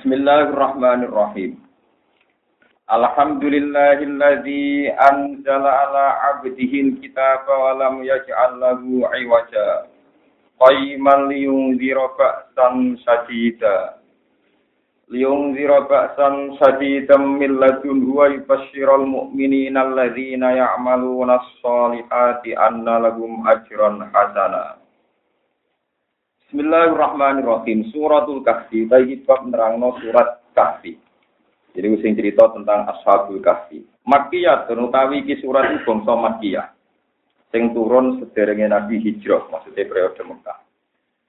Bismillahirrahmanirrahim. Alhamdulillahilladzi anzala ala 'abdihi al-kitaba wa lam yaj'al lahu 'iwaja. Qayyiman liyunzira ba'san shadida. Liyunzira ba'san shadidan min ladunhu wa yubashshiral mu'minina alladzina ya'maluna as-solihati anna lahum ajran hasana. Bismillahirrahmanirrahim. Suratul Kahfi. Baik bab nerangno surat Kahfi. Jadi sing cerita tentang Ashabul Kahfi. Makkiyah utawi iki surat iki bangsa Makkiyah. Sing turun sederenge Nabi Hijrah, maksudnya periode Mekah.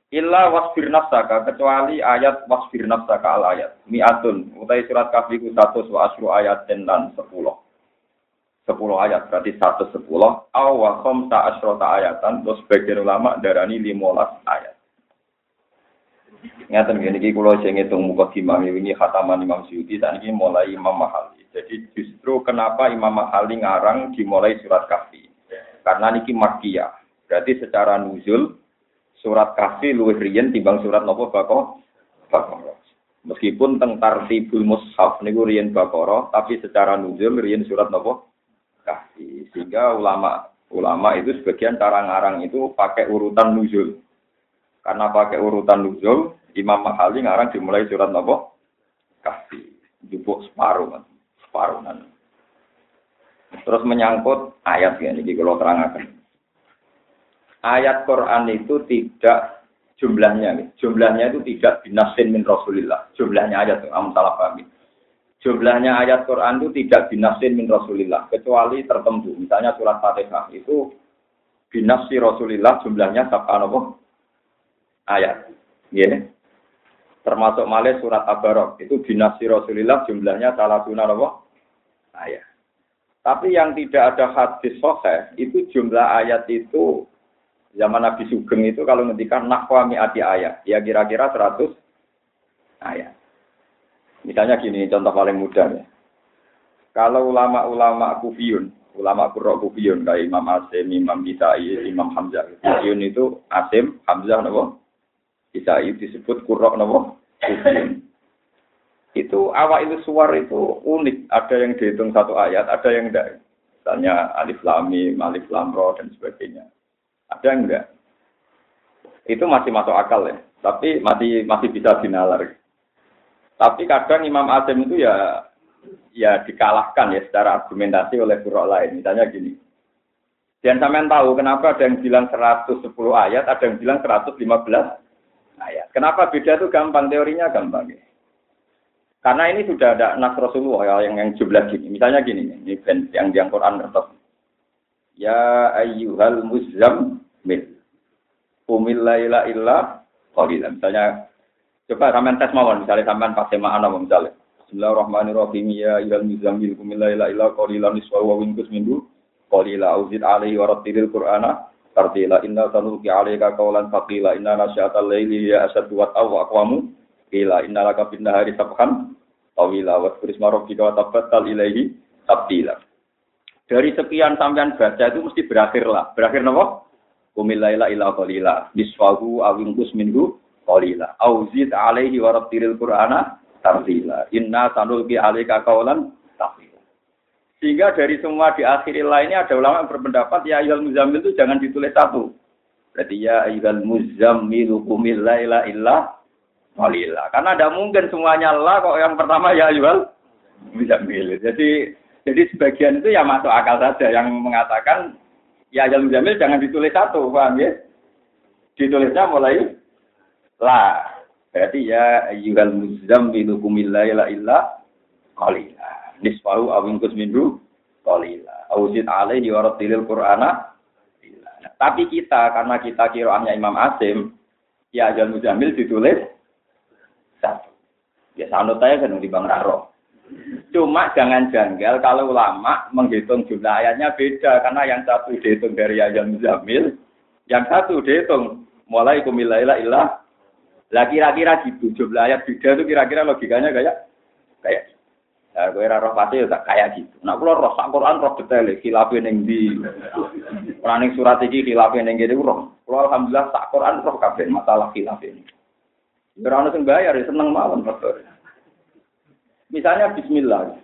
Illa wasfir nafsaka kecuali ayat wasfir nafsaka al ayat. Mi'atun utai surat Kahfi ku 100 wa asru ayat dan 10. 10 ayat berarti 110 aw wa khamsa asrota ayatan terus sebagian ulama darani 15 ayat. Ngeten gini kula sing ngitung muka imam ini khataman Imam Syuuti dan ini mulai Imam Mahali. Jadi justru kenapa Imam Mahali ngarang dimulai surat Kahfi? Karena niki Makkiyah. Berarti secara nuzul surat Kahfi luwih riyen timbang surat nopo bako Baqarah. Meskipun teng tartibul mushaf niku riyen Baqarah, tapi secara nuzul riyen surat nopo Kahfi. Sehingga ulama ulama itu sebagian cara ngarang itu pakai urutan nuzul. Karena pakai urutan nuzul, Imam Mahali ngarang dimulai surat nopo Kahfi. Jupuk separuh kan. Separuh kan. Terus menyangkut ayat ya, ini kalau terangkan. Ayat Quran itu tidak jumlahnya, jumlahnya itu tidak binasin min Rasulillah. Jumlahnya ayat am salah paham. Jumlahnya ayat Quran itu tidak binasin min Rasulillah, kecuali tertentu. Misalnya surat Fatihah itu binasi Rasulillah jumlahnya sabka ayat. Ya. Termasuk malih surat Tabarok itu dinasti Rasulullah jumlahnya salah sunnah? Ayat. Tapi yang tidak ada hadis soheh itu jumlah ayat itu zaman Nabi Sugeng itu kalau ngendikan nakwa mi'ati ayat ya kira-kira 100 ayat. Misalnya gini contoh paling mudah ya. Kalau ulama-ulama kufiyun, ulama kurok kufiyun kayak Imam Asim, Imam Bisai, Imam Hamzah. Kufiyun itu Asim, Hamzah, nabo, bisa itu disebut kurok nopo itu awal itu suar itu unik. Ada yang dihitung satu ayat ada yang enggak. Misalnya alif lamim alif lamro dan sebagainya. Ada yang enggak? Itu masih masuk akal ya. Tapi masih masih bisa dinalar. Tapi kadang Imam Azim itu ya ya dikalahkan ya secara argumentasi oleh kurok lain. Misalnya gini. Dan sampean tahu kenapa ada yang bilang 110 ayat, ada yang bilang 115 ayat. Kenapa beda itu gampang, teorinya gampang. Ya. Karena ini sudah ada nas Rasulullah ya, yang yang jumlah gini. Misalnya gini, ini yang di Quran ngertos. Ya ayyuhal muzammil. Umil laila illa qalila. Misalnya coba sampean tes mawon, misalnya sampean pas semaan apa misalnya. Bismillahirrahmanirrahim. Ya ayyuhal muzammil umil laila illa qalilan niswa wa winkus minhu qalila auzid alaihi wa rattilil qur'ana tartila inna sanuki alaika qawlan faqila inna nasyatal laili ya asadu wa aw aqwamu qila inna laka bin nahari sabhan tawila wa turisma rabbika wa ilaihi tabtila dari sekian sampean baca itu mesti berakhir lah. Berakhir napa? Kumil laila ila qalila biswahu awingkus minhu qalila. Auzid alaihi wa rattilil qur'ana tartila inna sanuki alaika qawlan sehingga dari semua di akhir lainnya ada ulama yang berpendapat ya ayat muzammil itu jangan ditulis satu. Berarti ya ayat muzammil kumil laila illa qalila. Karena tidak mungkin semuanya lah kok yang pertama ya ayat muzammil. Jadi jadi sebagian itu ya masuk akal saja yang mengatakan ya ayat muzammil jangan ditulis satu, paham ya? Ditulisnya mulai lah. Berarti ya ayat muzammil kumil laila illa qalila nisfahu awingkus minhu kolila. Auzid alaihi waratilil qur'ana. Tapi kita, karena kita kiroannya Imam Asim, ya Ajal Mujamil ditulis satu. Ya sanut saya kan di Bang Raro. Cuma jangan janggal kalau ulama menghitung jumlah ayatnya beda karena yang satu dihitung dari Ajal Mujamil, yang satu dihitung mulai kumilaila ilah. Lah kira-kira gitu jumlah ayat beda itu kira-kira logikanya kayak kayak Ya, kowe ora roh pasti ya tak kaya gitu. Nah, kula roh sak Quran roh detail khilafe ning ndi. Ora ning surat iki khilafe ning kene roh. Kula alhamdulillah sak Quran roh kabeh masalah khilafe ini. Ya, sing bayar ya seneng mawon faktor. Misalnya Bismillah.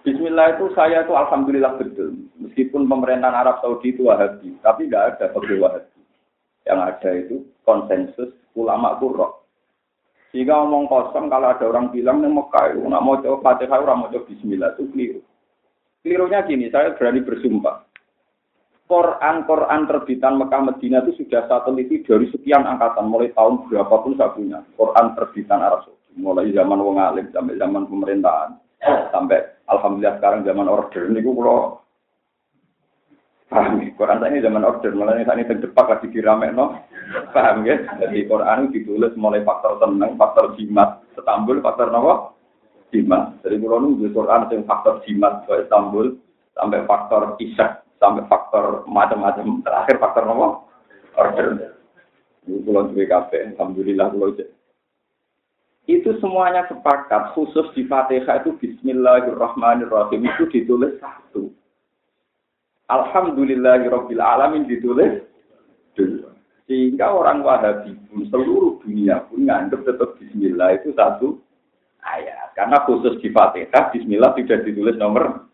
Bismillah itu saya itu alhamdulillah betul. Meskipun pemerintahan Arab Saudi itu wahabi, tapi nggak ada pegawai wahabi. Yang ada itu konsensus ulama kurok. Jika ngomong kosong, kalau ada orang bilang nih Mekah itu nggak mau coba Fatihah, orang mau coba Bismillah itu keliru. Kelirunya gini, saya berani bersumpah. Quran-Quran terbitan Mekah Medina itu sudah saya teliti dari sekian angkatan, mulai tahun berapapun saya punya. Quran terbitan Arab Saudi, mulai zaman wong alim sampai zaman pemerintahan, sampai alhamdulillah sekarang zaman order ini kalau paham ya? Quran ini zaman order, malah ini ini terdepak lagi dirame no, paham ya? Jadi Quran ditulis mulai faktor tenang, faktor jimat, Istanbul, faktor apa? Jimat. Jadi kalau nunggu Quran yang faktor jimat ke Istanbul, sampai faktor isak, sampai faktor macam-macam, terakhir faktor apa? Order. Ini pulau BKP, Alhamdulillah pulau itu semuanya sepakat khusus di Fatihah itu Bismillahirrahmanirrahim itu ditulis satu. Alhamdulillahirabbil alamin ditulis. Sehingga orang Wahabi pun seluruh dunia pun nganggap tetap Bismillah itu satu ayat. Karena khusus di Fatihah Bismillah tidak ditulis nomor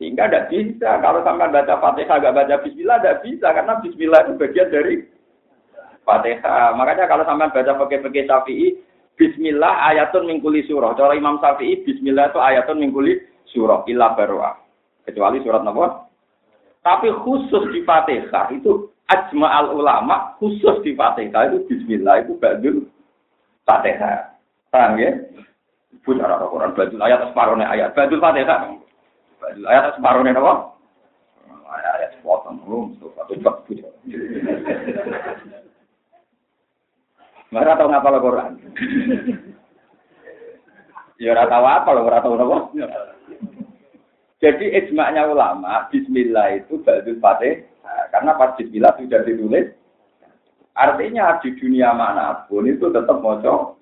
sehingga tidak bisa kalau sampai baca Fatihah agak baca Bismillah tidak bisa karena Bismillah itu bagian dari Fatihah. Makanya kalau sampai baca pakai-pakai Syafi'i, Bismillah ayatun mingkuli surah. Cara Imam Syafi'i, Bismillah itu ayatun mingkuli surah. Illa barwa. Kecuali surat apa? Tapi khusus di Fatihah itu ajma al ulama khusus di Fatihah itu Bismillah itu badul Fatihah. Paham ya? Punya orang Quran badul ayat separuhnya ayat badul Fatihah. Badul ayat separuhnya apa? Ayat sepotong belum. Satu Mereka tahu ngapa lo Quran. Ya tahu apa lo, ora tahu apa. Jadi ijma'nya ulama, bismillah itu ba'dul fatih, nah, karena pas bismillah sudah ditulis, artinya di dunia mana pun itu tetap moco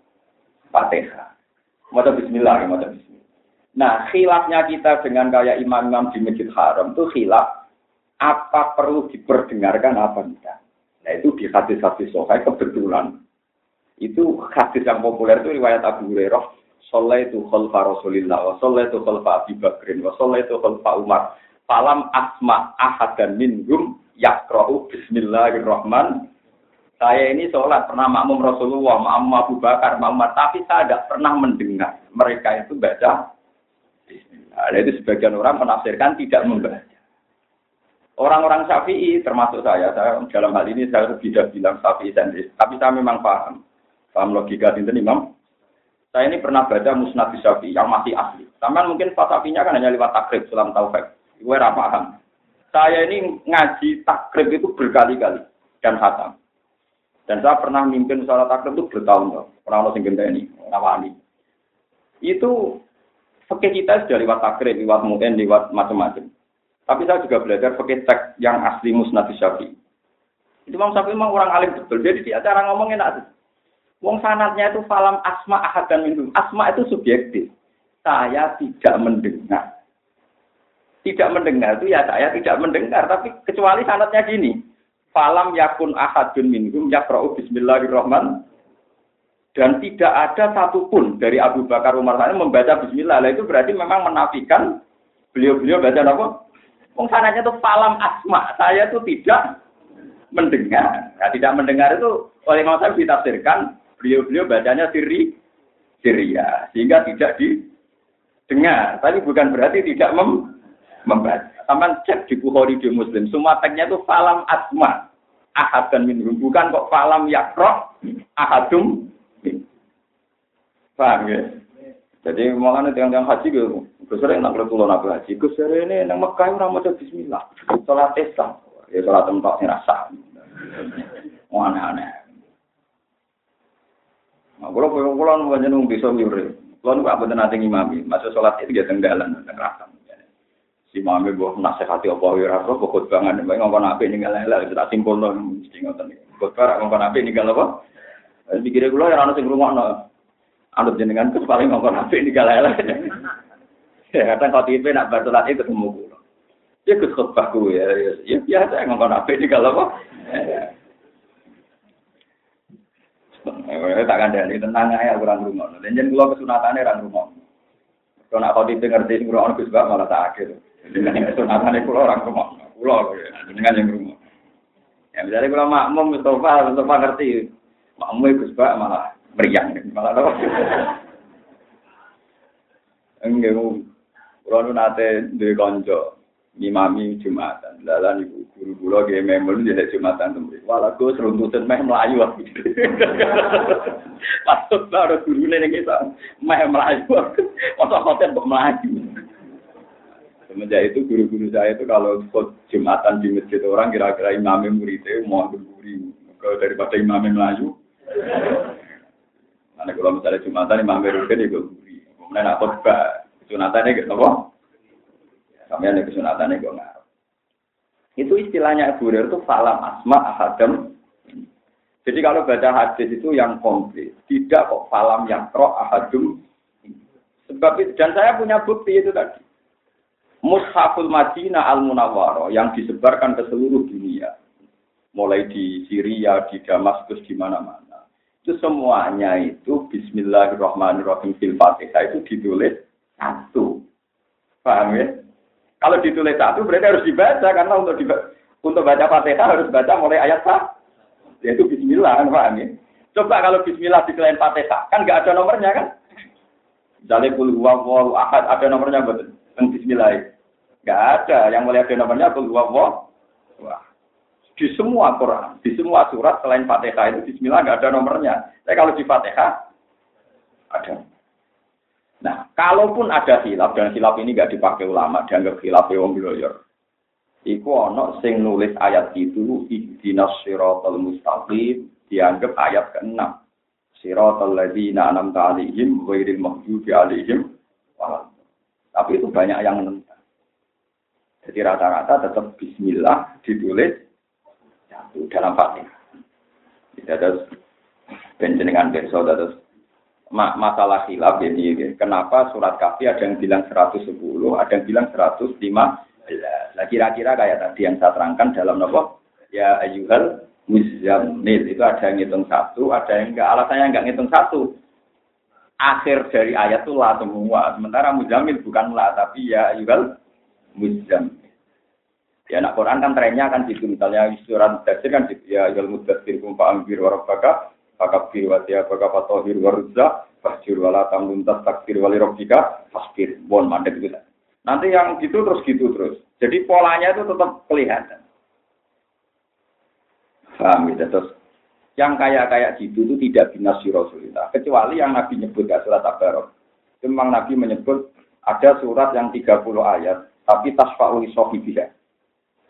fatihah. Moco bismillah, moco bismillah. Nah, khilafnya kita dengan kayak imam-imam di Masjid Haram itu khilaf apa perlu diperdengarkan apa tidak. Nah, itu di hadis-hadis sohai kebetulan itu hadis yang populer itu riwayat Abu Hurairah. Itu khalfa Rasulillah wa itu khalfa Abi Bakrin wa itu khalfa Umar. Falam asma dan minhum yakra'u bismillahirrahman. Saya ini sholat pernah makmum Rasulullah, makmum Abu Bakar, makmum tapi saya tidak pernah mendengar mereka itu baca Bismillah. Nah, itu sebagian orang menafsirkan tidak membaca. Orang-orang Syafi'i termasuk saya, saya dalam hal ini saya tidak bilang Syafi'i sendiri, tapi saya memang paham Paham logika ini Imam? Saya ini pernah baca Musnad Syafi'i yang masih asli. Taman mungkin Fasafinya kan hanya lewat takrib sulam taufik. Gue paham. Saya ini ngaji takrib itu berkali-kali dan hatam. Dan saya pernah mimpin sholat takrib itu bertahun-tahun. Pernah lo singgah ini, nawani. Itu fakih kita sudah lewat takrib, lewat mungkin, lewat macam-macam. Tapi saya juga belajar pakai teks yang asli Musnad Syafi'i. Itu Imam Syafi'i memang orang alim betul. Jadi di acara ngomongin enak. Wong sanatnya itu falam asma ahad dan minum. Asma itu subjektif. Saya tidak mendengar. Tidak mendengar itu ya saya tidak mendengar. Tapi kecuali sanatnya gini. Falam yakun ahadun minhum yakra'u bismillahirrahman. Dan tidak ada satupun dari Abu Bakar Umar sana membaca bismillah. Nah, itu berarti memang menafikan beliau-beliau baca apa? Wong sanatnya itu falam asma. Saya itu tidak mendengar. Nah, tidak mendengar itu oleh Imam saya ditafsirkan beliau-beliau bacanya siri Syria sehingga tidak didengar tapi bukan berarti tidak mem membaca. Taman cek di Bukhari di Muslim semua teksnya itu falam asma. Ahad dan minhum. Bukan kok falam yakro ahadum paham ya? Jadi malah yang yang haji gitu. Gus sering nak tulo nak haji. Gus ini nang Mekah orang mau Bismillah. Sholat Islam. Ya sholat tempat rasa. Aneh-aneh Nah, kalau pulang pulang bukan nung bisa nyuri. Kalau nggak betul nanti ngimami, masuk sholat itu dia tenggelam. Si mami buat nasihati apa ya rasa pokok banget, baik ngomong apa ini nggak lele, kita simpul dong, mesti ngotot nih. Khotbah ngomong apa ini nggak apa? Pikirnya gue ya anak rumah no, anut jenengan tuh paling ngomong apa ini nggak lele. Ya kadang kau tipe nak bertolat itu ketemu gue. Dia ikut khotbah gue ya, ya biasa ngomong apa ini nggak apa? Eh, tak kandani tenang aja kurang rumah. Dan jadi kalau kesunatannya orang rumah. Kalau nak kau ngerti ngurung Gus Bak malah tak akhir. Jadi kesunatannya pulau orang rumah. Pulau dengan yang rumah. Ya misalnya kalau makmum Mustafa, Mustafa ngerti. Makmum Gus Bak malah meriang. Malah apa? Enggak, kalau nate konco, imami jumatan, lalu ibu guru guru gaya memel jadi jumatan temui. Walau gue seruntutan meh melayu aku. Patut guru nih kita, meh melayu. Masa hotel kok melayu. Semenjak itu guru-guru saya itu kalau jumatan di masjid orang kira-kira imamnya muridnya mau berguri. Kalau daripada imamnya melayu. Karena kalau misalnya jumatan imamnya rutin ya berguri. Kemudian nak khutbah Sunatannya gitu apa? Kami ada kesunatannya gue ngarep. Itu istilahnya Abu Hurairah itu falam asma ahadam. Jadi kalau baca hadis itu yang komplit, tidak kok falam yang pro ahadum. Sebab itu, dan saya punya bukti itu tadi. Mushaful Madinah al Munawwaro yang disebarkan ke seluruh dunia, mulai di Syria, di Damaskus, di mana-mana. Itu semuanya itu Bismillahirrahmanirrahim fil Fatihah itu ditulis satu. Paham ya? Kalau ditulis satu berarti harus dibaca karena untuk dibaca, untuk baca Fatihah harus baca mulai ayat sah. Yaitu bismillah kan paham ya? Coba kalau bismillah di selain Fatihah, kan nggak ada nomornya kan? Misalnya kul huwallahu ahad ada nomornya betul. Yang bismillah. Nggak ada. Yang mulai ada nomornya kul huwallahu Wah. Di semua Quran, di semua surat selain Fatihah itu bismillah nggak ada nomornya. Tapi kalau di Fatihah ada. Nah, kalaupun ada hilaf dan hilaf ini gak dipakai ulama, dianggap hilaf wong bloyor. Iku ono sing nulis ayat itu ihdinas siratal mustaqim dianggap ayat ke-6. Siratal ladzina an'amta 'alaihim ghairil maghdubi 'alaihim Tapi itu banyak yang menentang. Jadi rata-rata tetap bismillah ditulis satu dalam Fatihah. Tidak ada penjenengan besok, terus masalah hilaf jadi kenapa surat kafi ada yang bilang 110, ada yang bilang 115. Nah kira-kira kayak tadi yang saya terangkan dalam nopo ya ayuhal muzammil itu ada yang ngitung satu, ada yang enggak. Alasannya enggak ngitung satu. Akhir dari ayat itu lah semua. Sementara muzammil bukan lah, tapi ya ayuhal muzammil. Ya nak Quran kan trennya kan gitu. Misalnya surat tafsir kan gitu. Ya ayuhal mudathir kumpa ambir warabaka fakabir wa tiya fakapa tohir wa ruzza fasjur wala tamluntas takbir wali robbika fasbir. Bon mandek itu nanti yang gitu terus gitu terus. Jadi polanya itu tetap kelihatan. Paham gitu terus yang kayak-kayak gitu itu tidak binasi Rasulullah. Kecuali yang Nabi nyebut gak surat Tabarok. Memang Nabi menyebut ada surat yang 30 ayat tapi tasfa'ul sohibiyah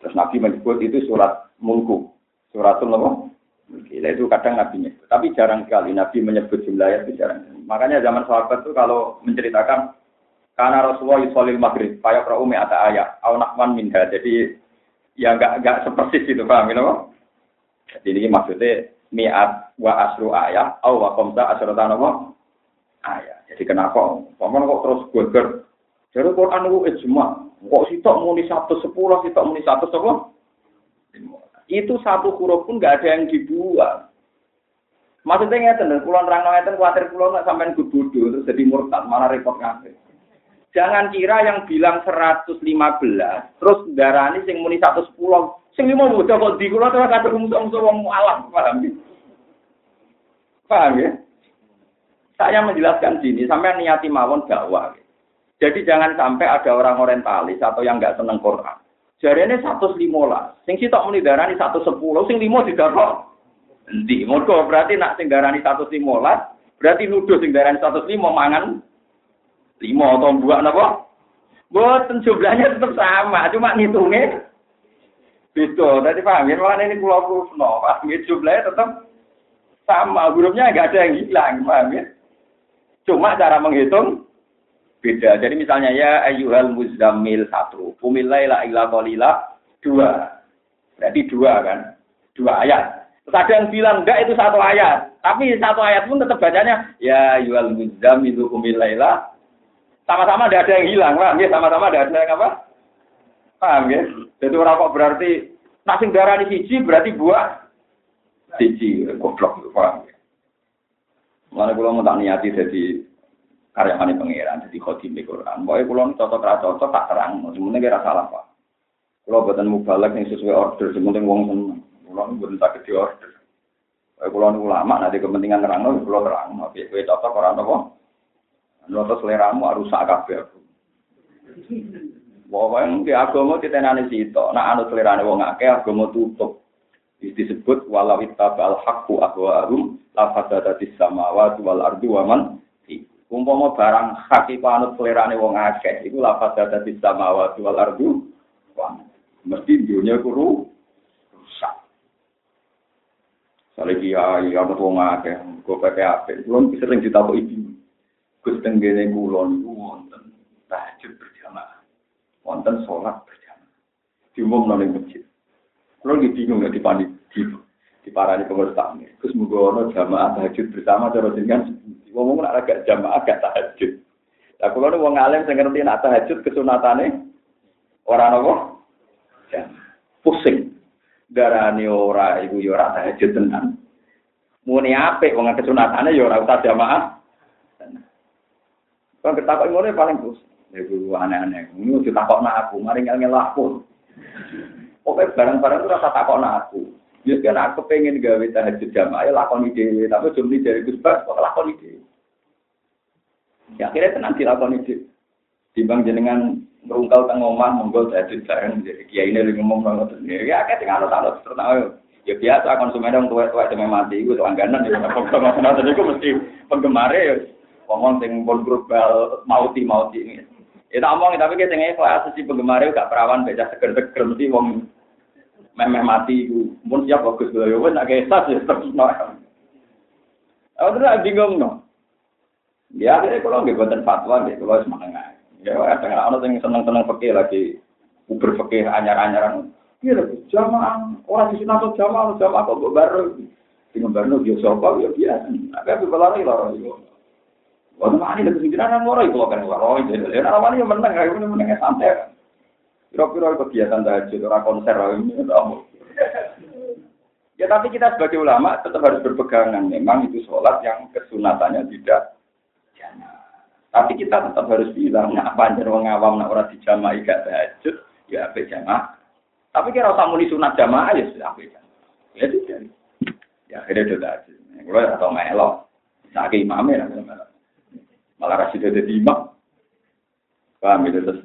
terus Nabi menyebut itu surat mulku. Suratul apa? Gila itu kadang Nabi nyebut. Tapi jarang sekali Nabi menyebut jumlah itu jarang. Makanya zaman sahabat itu kalau menceritakan karena Rasulullah yusolil maghrib, payah umi ada ayat, au nakman minha. Jadi ya enggak enggak sepersis itu paham gitu Jadi ini maksudnya mi'at wa asru ayat, au wa komsa asratan apa? Ayat. Jadi kenapa? Paman kok terus gue Jadi Quran itu ijma. Kok sitok muni satu sepuluh, sitok muni satu sepuluh? Itu satu huruf pun nggak ada yang dibuang. Maksudnya ngeten, kulon terang ngeten khawatir kulon nggak sampai bodoh terus jadi murtad malah repot ngapain. Jangan kira yang bilang 115 terus darani sing muni 110 sing lima muda kok di kulon terus kata musuh-musuh wong alam paham ya? Paham ya? Saya menjelaskan sini sampai niati mawon dakwah. Jadi jangan sampai ada orang orientalis atau yang nggak seneng Quran Jarene 115. Sing sitok muni darani 110, sing limo didarok. Endi? Mergo berarti nak sing darani 115, berarti nuduh sing darani 105 mangan 5 atau buah napa? Boten jumlahnya tetap sama, cuma ngitungnya beda. Tadi paham ya, malah ini pulau kusno, paham ya, jumlahnya tetap sama, hurufnya nggak ada yang hilang, paham ya? Cuma cara menghitung beda. Jadi misalnya ya ayyuhal muzammil satu, kumilaila illa qalila dua. Berarti dua kan? Dua ayat. Terus ada yang bilang enggak itu satu ayat. Tapi satu ayat pun tetap bacanya ya ayyuhal muzammil kumilaila sama-sama tidak ada yang hilang, paham ya? Sama-sama tidak ada yang apa? Paham ya? Jadi orang kok berarti nasi darah di siji berarti buah siji, goblok, paham ya? Mulane kula mau tak niati jadi karyawan pangeran, jadi khotim di Quran. Pokoknya kula cocok ra cocok tak terang, semuanya kira salah pak. Kula buatan mubalak yang sesuai order, semuanya wong seneng. Kula buatan sakit di order. Pokoknya kula ulama, nanti kepentingan terang, kula terang. Tapi kue cocok orang apa? Noto seleramu harus sak kabeh. Wong ke agama ditenani sito, nak anut selerane wong akeh agama tutup. disebut walau ittabal haqqu ahwa'ahum la fasadatis samawati wal ardi wa umpama barang hak iku anut selerane wong akeh iku la fasadatis samawati wal ardi mesti dunia kuru rusak. Soalnya kiai anut wong akeh, gue pakai? Belum sering ditakuti ibu. Gus tenggene kulon wonten tahajud berjamaah. Wonten sholat berjamaah. Diumum nang masjid. Kulo nggih bingung nggak dipani di di parani pengurus tamu. Gus mugo jamaah tahajud bersama cara jenengan ngomong nak agak jamaah agak tahajud. Lah kulo wong alim sing ngerti nak tahajud kesunatane ora nopo? Jamaah. Pusing. Darane ora iku ya ora tahajud tenan. Muni apik wong kesunatane ya ora usah jamaah. Kalau kita kok ngono paling bos. Ya gue aneh-aneh. Ini udah takut nak aku, mari ngel aku. Barang-barang itu rasa takut nak aku. Ya kan aku pengen gawe tahajud jamaah ya lakon ide, tapi cuma dari Gus Bas kok lakon ide. Ya akhirnya tenang dilakon ide. Timbang jenengan merungkal teng omah monggo tahajud bareng jadi kiai ini ngomong ngono. Ya akeh sing anut-anut terus ya biasa konsumen yang tua-tua itu mati itu langganan ya penggemar itu mesti penggemar ya ngomong sing pun global mauti mauti ini itu omong tapi kita nggak kelas si penggemar itu gak perawan baca seger seger mesti wong memeh mati itu pun siap bagus lah ya nak ya terus no aku tuh bingung no ya akhirnya kalau nggak buatan fatwa deh kalau semangat ya ada nggak orang yang seneng seneng fakir lagi uber fakir anyar anyaran Iya, jamaah orang di sini atau jamaah jamaah kok baru dengan baru dia siapa ya biasa. Tapi aku berlari lari itu. Wah, mana ini lebih jiran orang itu kan orang itu. Ya, orang yang menang, ini menangnya santai. Kira-kira kegiatan tahajud orang konser Ya tapi kita sebagai ulama tetap harus berpegangan. Memang itu sholat yang kesunatannya tidak jamaah. Tapi kita tetap harus bilang, nah apa aja orang awam, nah orang di jamaah gak tahajud, ya apa jamaah. Tapi kira usah muni sunat jamaah ya sudah beda. Ya sudah. Ya akhirnya sudah. Kalau ya tau melok, sakit imamnya malah kasih dia jadi imam. Paham itu terus.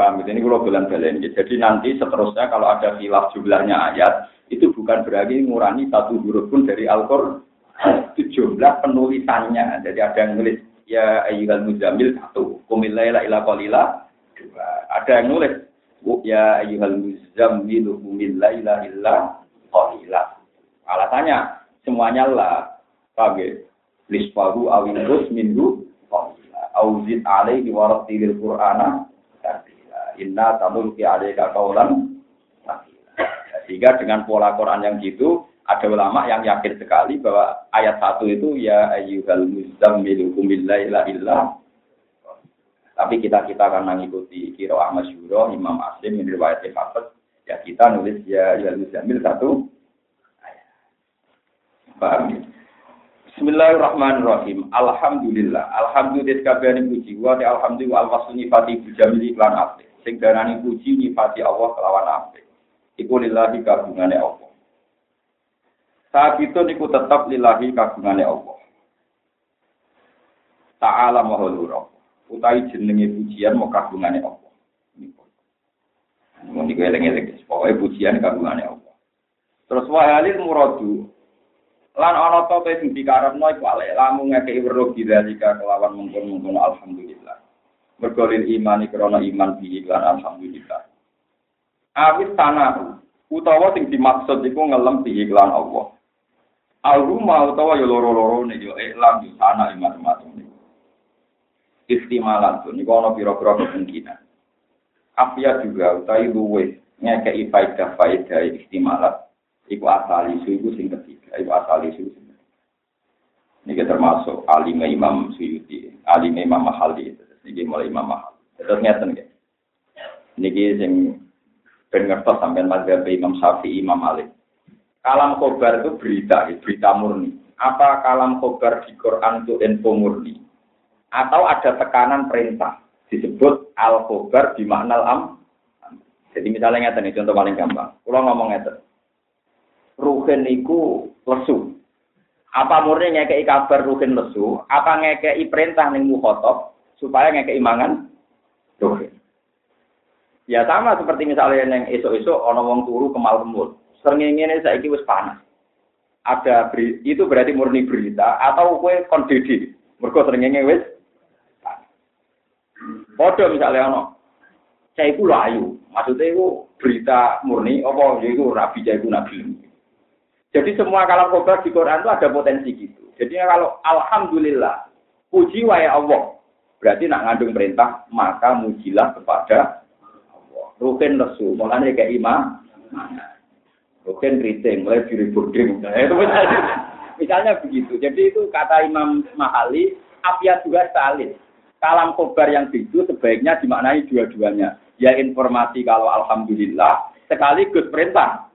Paham ini kalau bulan balen. Jadi nanti seterusnya kalau ada khilaf jumlahnya ayat itu bukan berarti ngurangi satu huruf pun dari Al-Qur'an. Itu jumlah penulisannya. Jadi ada yang nulis ya ayyuhal muzamil satu, kumilaila ila qalila dua. Ada yang nulis ya ayyuhal muzammilu min laila illa qalila. Alasannya semuanya lah. Paham Lispahu awin rus minhu qalila. Auzid alaihi wa rattilil qur'ana tartila. Inna tamulki alaika qawlan Sehingga dengan pola Quran yang gitu, ada ulama yang yakin sekali bahwa ayat satu itu ya ayyuhal muzammilu min laila illa tapi kita kita akan mengikuti kiro Ahmad Syuro, Imam Aslim, ini riwayat Hafiz. Ya kita nulis ya ya Jamil satu. Paham ya? Bismillahirrahmanirrahim. Alhamdulillah. Alhamdulillah puji wa alhamdulillah bijamil iklan apik. Sing darani puji nifati Allah kelawan apik. Iku lillahi kagungane Allah. Itu niku tetap lillahi kagungane Allah. Ta'ala mahulurah utai jenenge pujian mau kagungane Allah. Mau niku eling-eling, pokoknya pujian kagungane Allah. Terus wahalil muradu lan ana te sing dikarepno iku ale lamun ngekeki weruh bidzalika kelawan mungkon-mungkon alhamdulillah. Mergo lil imani krana iman bi lan alhamdulillah. Awis tanah utawa sing dimaksud iku ngelem bi iklan Allah. Al-rumah utawa ya loro-loro nih yo iklan yo tanah iman-iman istimalan tuh ini kalau piro-piro kemungkinan. Afia juga utai luwe ngekei faidah faidah istimalan iku asal isu iku sing ketiga iku asal isu sing ini termasuk alim Imam Suyuti alim Imam Mahali ini mulai Imam Mahali terus ngeten ya ini sing ben sampai mazhab Imam Syafi'i Imam Malik. Kalam kobar itu berita berita murni. Apa kalam khobar di Quran itu info murni? Atau ada tekanan perintah disebut al khobar di makna am? Jadi misalnya ngeten contoh paling gampang. Kalau ngomong ngeten. Ruhin iku lesu. Apa murni ngekei kabar ruhin lesu? Apa ngekei perintah ning mukhotob supaya ngekei mangan ruhin ya sama seperti misalnya yang esok-esok ono wong turu kemal kemul sering ini saya wis panas. Ada beri, itu berarti murni berita atau kue kondisi mereka seringnya wis Podo misalnya ono saya itu layu maksudnya itu berita murni apa? Ya itu rabi saya itu nabi. Jadi semua kalau kobar di Quran itu ada potensi gitu. Jadi kalau alhamdulillah puji wa Allah berarti nak ngandung perintah maka mujilah kepada rukin lesu mulanya kayak imam Bukan keriting, mulai diri itu misalnya, begitu. Jadi itu kata Imam Mahali, afiat juga salin. Kalam kobar yang itu sebaiknya dimaknai dua-duanya. Ya informasi kalau Alhamdulillah, sekaligus perintah.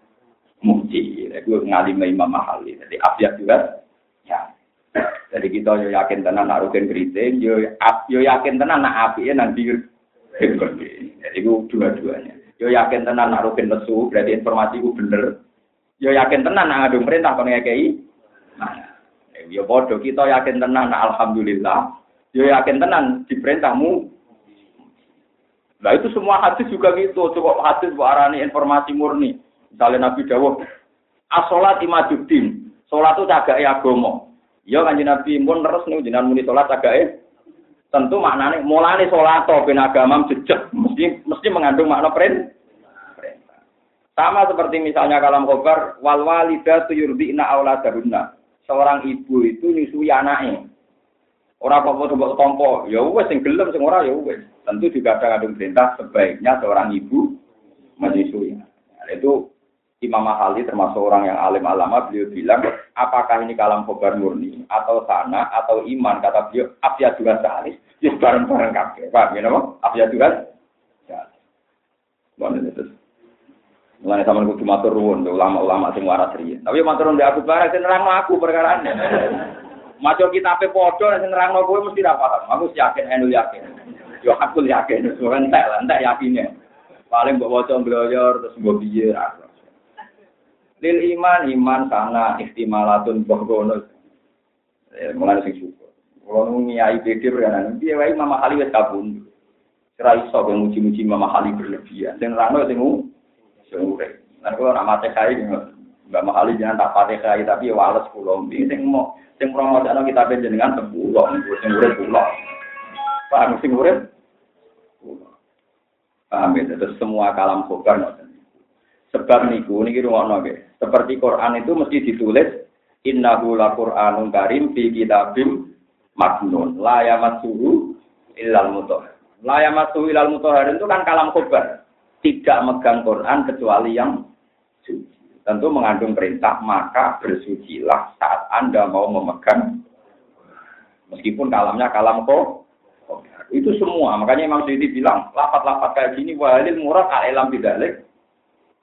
Muji, itu ngalim Imam Mahali. Jadi afiat juga, ya. Jadi kita yo yakin tenan nak rugen keriting, yo, yo yakin tenan nak api nanti Jadi itu dua-duanya. Yo yakin tenan nak rugen lesu, berarti informasi ku bener. Yo yakin tenan nak ngadu perintah kon ngekei. Nah, yo bodoh kita yakin tenan alhamdulillah. Yo yakin tenan diperintahmu. Nah itu semua hadis juga gitu. Coba hadis bu arani informasi murni. Misalnya Nabi Dawud, asolat imaduddin. Sholat itu cagai agama. Yo kanji Nabi pun terus nih jenengan muni sholat cagai tentu maknanya mulane sholat atau ben agama jejak mesti mesti mengandung makna perintah. Sama seperti misalnya kalam khobar wal walida tuyurdina auladahunna. Seorang ibu itu nyusui anaknya. Orang kok mau tompo, ya wes sing gelem sing ora ya wes. Tentu juga ada kandung perintah sebaiknya seorang ibu menyusui. Nah, itu Imam Mahali termasuk orang yang alim alama beliau bilang apakah ini kalam khobar murni atau sana atau iman kata beliau abya juga sehari Ya bareng-bareng kabeh. Paham ya napa? Afia juga. Mana itu? Sama kudu matur nuwun ulama-ulama sing waras. Tapi matur nuwun aku bareng sing nerangno aku perkara Maca kitabe padha sing nerangno kowe mesti paham. Aku yakin enu yakin. Yo aku yakin, soalnya entek lah, entek yakinnya. Paling mbok waca mbloyor terus mbok piye Lil iman iman sana istimalatun bohgono. Eh, mulai sing syukur. Kalau ngiyai pikir kan, dia wae Mama Ali wes kabun. Kira iso yang muji-muji Mama Ali berlebihan. Dan rano sing urip. Nah kalau nama kai Mbak Mahali jangan tak pateh kai tapi wales pulau. Ini sing mau sing promosikan kita dengan sepuluh, sing urip pulau. Paham sing urip? Paham ya? Terus semua kalam khobar Sebab niku niki rumono nggih. Seperti Quran itu mesti ditulis innahu la Qur'anun karim fi kitabim maknun. La yamassuhu illal mutahhar la yamassuhu illal mutahhar itu kan kalam khobar. Tidak megang Quran kecuali yang suci. Tentu mengandung perintah maka bersucilah saat anda mau memegang meskipun kalamnya kalam kok itu semua. Makanya Imam Syuuti bilang lapat-lapat kayak gini walil murad al-ilam bidalik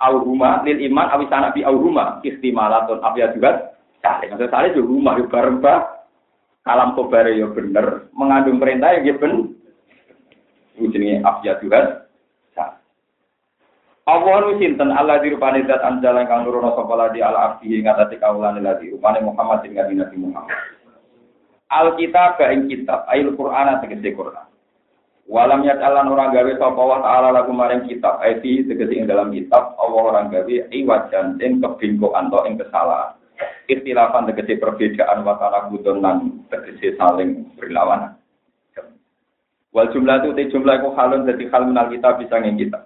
au-huma lil iman awisana bi au-huma istimalatun abya juga salih maksudnya salih juga rumah bareng kalam kobare ya bener, mengandung perintah ya bener. Ujungnya afya Tuhan. Allah nu sinten Allah di rupane zat anjala kang nurono sapa ladi ala abdi ing atase kaulane ladi rupane Muhammad ing Nabi Muhammad. Alkitab ing kitab, ayil Qur'an tegese Qur'an. Walam yatalan orang gawe sapa wa ta'ala lagu maring kitab, ayati tegese ing dalam kitab Allah orang gawe iwajan ing kebingkoan atau ing kesalahan ikhtilafan tegese perbedaan watara budon lan tegese saling berlawanan. Wal jumlah itu te jumlah itu halun jadi hal menal kita bisa ngin kita.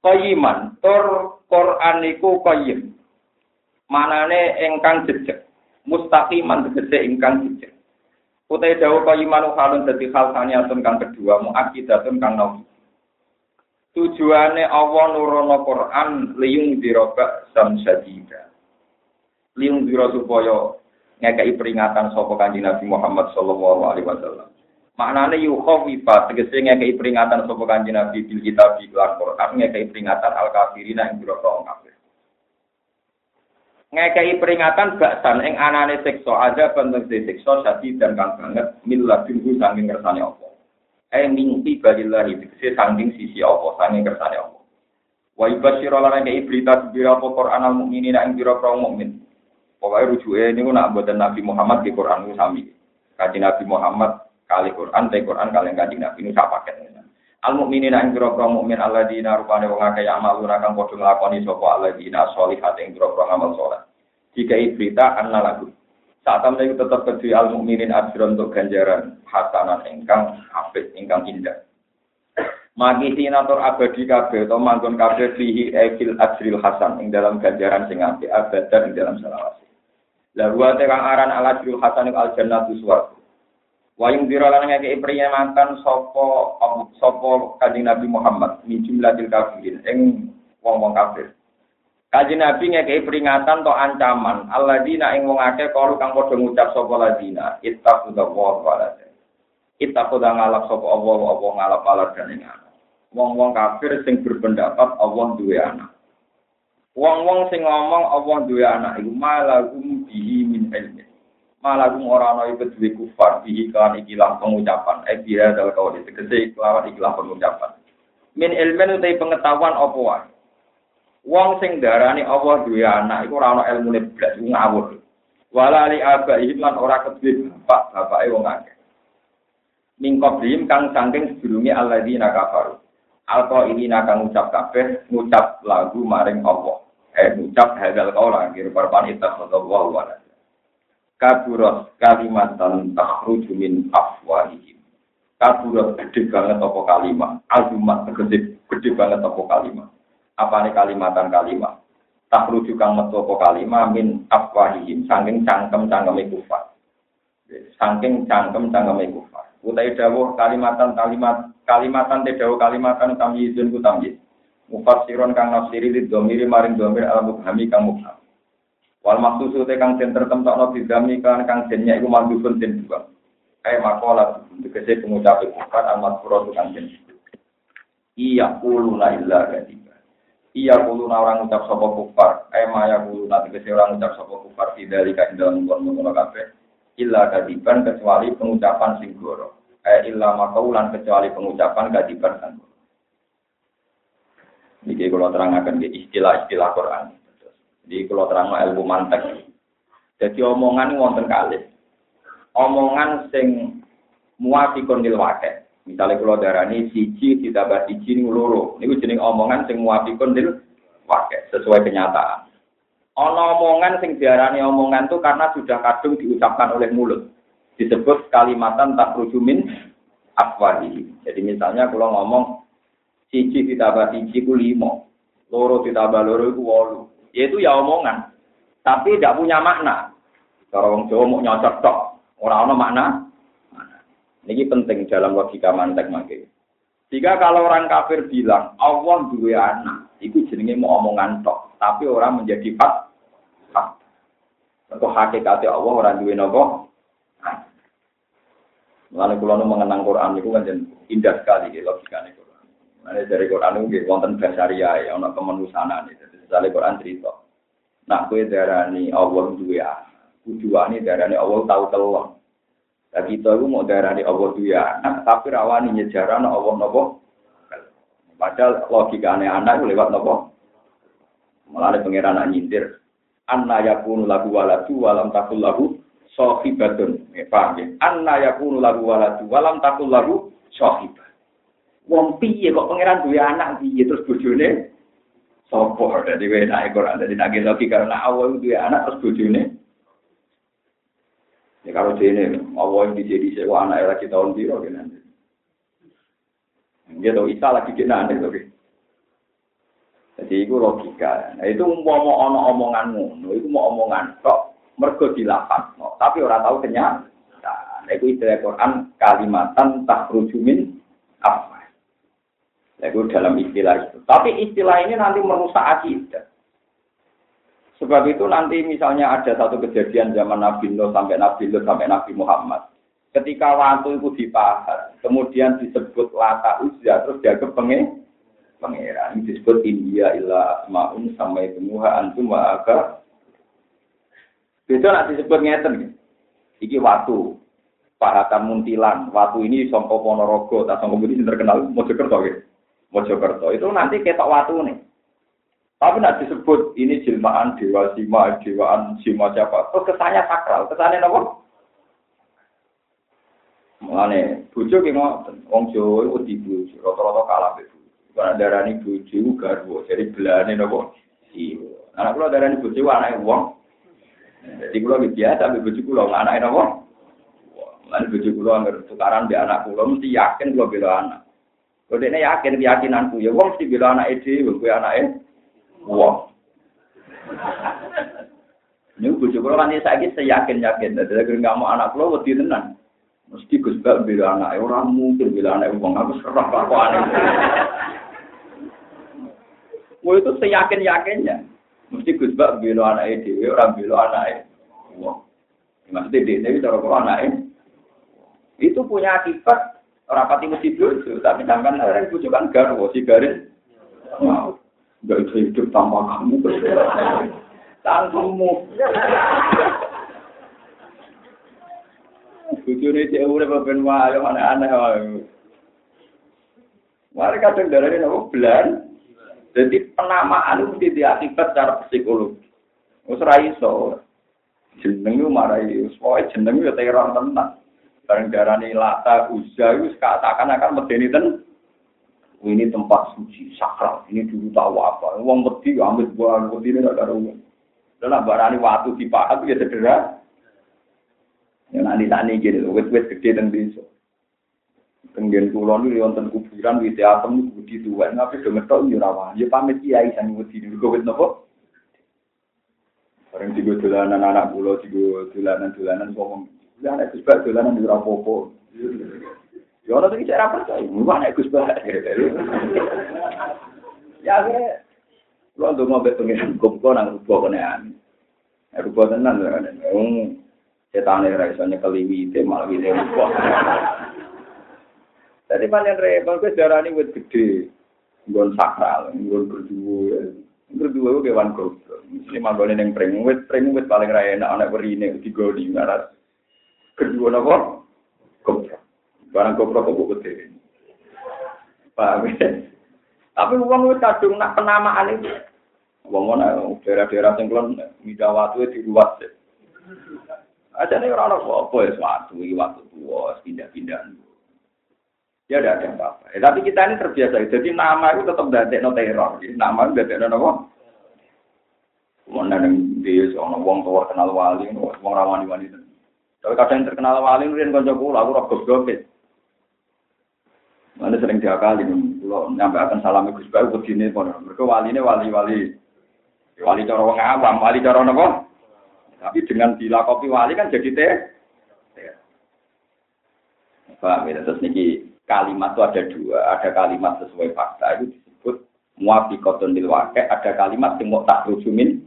Qayiman, tor Quran iku qayyim. Manane engkang jejeg. Mustaqiman tegese ingkang jejeg. Utai dawu qayiman halun dadi hal saniatun kang kedua muakidatun kang nawi. Tujuane Allah nurono Quran liyung diroba sam sadida liung biro supaya ngekei peringatan sapa kanjeng Nabi Muhammad sallallahu alaihi wasallam. Maknane yukhawifa tegese ngekei peringatan sapa kanjeng Nabi bil kitab di Quran ngekei peringatan al kafirin yang biro kafir. Ngekei peringatan baksan ing anane siksa ada bentuk siksa sadi dan kang banget miladun ku saking kersane apa. Eh mimpi balillahi dikse saking sisi apa saking kersane apa. Wa ibasyira lan ngekei berita bira apa Quran al mukminin ing bira kaum mukmin. Pokoke rujuke niku nak mboten Nabi Muhammad di Quran ku sami. Nabi Muhammad kali Quran te Quran kali kaji Nabi ini paket Al mukminin ing bira-bira mukmin alladzina rupane wong akeh malu kang padha nglakoni sapa alladzina sholihat ing bira-bira amal saleh. Jika berita anna lagu. Saat temen itu tetap kedui al mukminin ajron untuk ganjaran hasanan ingkang apik ingkang indah. Magi sinatur abadi kabeh atau manggon kabeh fihi ekil ajril hasan ing dalam ganjaran sing apik abadan ing dalam selawase. Lalu ada kang aran al ajril hasan al jannatu suwarga. Wayung dira lan ngeke makan sopo sopo kanjeng Nabi Muhammad min jumlatil kafirin ing wong-wong kafir. Kanjeng Nabi ngeke peringatan to ancaman alladzina ing wong akeh kalu kang padha ngucap sapa ladina ittaqullah wa Ittaqullah ngalap sapa Allah apa ngalap alat dan ing Wong-wong kafir sing berpendapat Allah duwe anak. Wong-wong sing ngomong Allah duwe anak iku malahum bihi min ilmi malah kum ora ana iku duwe kufar bihi kan ikilah pengucapan. Eh biha dal kau tegese kelawan pengucapan. Min ilmen utai pengetahuan apa wae? Wong sing darani Allah duwe anak iku ora ana ilmune blas ngawur. Wala li abaihim lan ora kedue bapak bapake wong akeh. Mingkoblihim kang saking sedurunge alladzina kafaru. Alqa ini nakang ngucap kabeh ngucap lagu maring Allah. Eh ngucap hadal kaula kira parpan ittakhadallahu wa kaburat kalimatan takhruju min afwahihim. Kaburat gede banget apa kalimat azumat gede gede banget apa kalimat apa nih kalimatan kalimat takhruju kang metu apa kalimat min afwahihim. Saking cangkem cangkeme kufar saking cangkem cangkeme kufar. Utai dawuh kalimatan kalimat kalimatan te dawuh kalimatan tamyizun ku tamyiz. Mufassiron kang nafsiri lid domiri maring domir al mubhami kang mubham Wal maksusu te kang den tertemtokno bidami kan kang jennya iku mandhupun den dua. Kae makola tegese pengucap kufar amat pura kang den. Iya kulu la illa. Iya kulu na orang ucap sapa kufar. Kae maya kulu na tegese orang ucap sapa kufar tidak ing dalam ngono kabeh. Illa kadiban kecuali pengucapan sing goro. Illa makaulan kecuali pengucapan kadiban kan. Niki kalau terangkan di istilah-istilah Quran. Di kalau terang ilmu mantek. Jadi omongan wonten kali. Omongan sing muafikun lil wake. Misalnya kalau darani siji ditambah siji ini loro. Ini jenis omongan sing muafikun lil wake. Sesuai kenyataan. Ono omongan sing diarani omongan itu karena sudah kadung diucapkan oleh mulut. Disebut kalimatan tak rujumin afwadi. Jadi misalnya kalau ngomong siji ditambah siji ku limo. Loro ditambah loro itu wolu yaitu ya omongan, tapi tidak punya makna. Kalau orang Jawa mau nyocok tok, orang orang makna. Ini penting dalam logika mantek mangke. Jika kalau orang kafir bilang Allah dua anak, itu jenenge mau omongan tok, tapi orang menjadi fak. Atau hakikatnya Allah orang dua nopo. Lalu kalau mengenang Quran itu kan indah sekali logikanya. Nah, dari Quran itu wonten basaria ya, ono kemanusiaan itu. Misalnya Quran cerita. Nak kue darani Allah dua Tujuannya darani Allah tahu telur. Nah kita itu mau darani Allah dua anak, tapi rawani nyejaran Allah nopo. Padahal logika aneh anak lewat nopo. Malah pangeran anak nyindir. Anna yakunu lagu waladu walam takul lagu sohibatun. Eh, paham ya? Anna yakunu lagu waladu walam takul lagu sohibat. Wong piye kok pangeran dua anak piye terus bojone Sopo dari wena Quran dari nagi lagi karena awal ya anak terus bujune. Ya kalau ini awal yang dijadi sewa anak lagi tahun biru kan nanti. Dia tahu Isa lagi kena nanti oke. Jadi itu logika. Nah itu mau mau ono omongan ngono, itu mau omongan kok mergo dilapat. No. Tapi orang tahu kenyataan. Nah, itu istilah Quran kalimatan tak rujumin apa itu dalam istilah itu. Tapi istilah ini nanti merusak akidah. Sebab itu nanti misalnya ada satu kejadian zaman Nabi Nuh sampai Nabi Nuh sampai Nabi Muhammad. Ketika waktu itu dipahar, kemudian disebut lata uzza, terus dia ke penge, pangeran. Disebut India illa asma'un sampai temuha antum wa aga. Nak disebut ngeten. Iki watu. Pahatan Muntilan. Watu ini Songko Ponorogo. Tak Songko terkenal Mojokerto. Gitu. Mojokerto. Itu nanti ketok watu nih. Tapi nak disebut ini jelmaan dewa sima, dewaan sima siapa? Terus kesannya sakral, kesannya apa? Mulane bojo ki ngoten, wong Jawa wedi bojo, rata-rata kalah bojo. Karena darani bojo garwa, jadi belane napa? Iya. Anak kula darani bojo anake wong. Jadi kula biasa be bojo kula anake napa? Lan bojo kula anggere tukaran be anak kula mesti yakin kula bela anak. Kok dekne yakin keyakinanku ya wong mesti bela anake dhewe kuwi anake wong. Ini bojo kula kan saiki seyakin-yakin, dadi nggak mau anak kula wedi tenan. Mesti Gus Bak bila anak orang mungkin bila anak uang aku serah aneh. Mau itu seyakin yakinnya. Mesti Gus Bak bila anak dewi orang bila anak uang. Maksudnya dia itu cara kalau anak itu punya akibat orang pati mesti bojo, tapi sampai orang bojo kan garwo si garis. Mau gak bisa hidup tanpa kamu. Tanpamu. Bujune cek urip ben wae aneh-aneh wae. Mari kadang darane nopo belan. Jadi penamaan itu mesti diakibat secara psikologi. Wis iso. Jeneng marai pokoke jeneng yo teror. Bareng darani lata uza itu seakan-akan medeni ten. Ini tempat suci sakral. Ini dulu tahu apa. Wong wedi ambil buah wedi ini ada umum. Dan barani waktu dipahat ya sederhana. Yang nanti tani gini, wet-wet gede dan desa. Tenggen kulon itu wonten kuburan wit atom itu budi tua, tapi do metok yo rawan. Ya pamit kiai sang wedi niku wit napa? Orang tiga dolanan anak pulau, tiga dolanan dolanan ngomong. Ya anak Gus Bak dolanan di rapopo. Ya orang itu cara percaya, mulu anak Gus Bak. Ya akhirnya, lu untuk ngobrol pengiran kumpul nang rubah kenean. Rubah tenan, Setan ora iso nyekeli wite malah wite rupa. Jadi panen repot kuwi darani wit gede. Nggon sakral, nggon berdua. Berdua ku kewan goblok. Mesti manggone ning pring wit, pring wit paling ra enak ana werine digoni ngaras. Kedua napa? Goblok. Barang goblok kok gede. Paham Tapi uang wis kadung nak penamaan itu. Wong ana daerah-daerah sing kelon midawatu di luas. Aja nih orang orang apa ya suatu waktu tua pindah-pindah. Ya udah ada apa-apa. Eh, tapi kita ini terbiasa. Jadi nama itu tetap dari no teror. Nama itu dari no apa? Mana yang dia seorang wong tua kenal wali, wong ramani wali. Tapi kadang terkenal wali, rian konco kula, aku roh goblok Mana sering diakali, kalau nyampe akan salam Gus Bayu begini, mereka wali ini wali-wali, wali cara wong awam, wali cara apa? Tapi dengan dilakopi wali kan jadi teh. Paham ya? Terus niki kalimat itu ada dua. Ada kalimat sesuai fakta itu disebut muafiqatun lil waqi', ada kalimat yang mau tak rujumin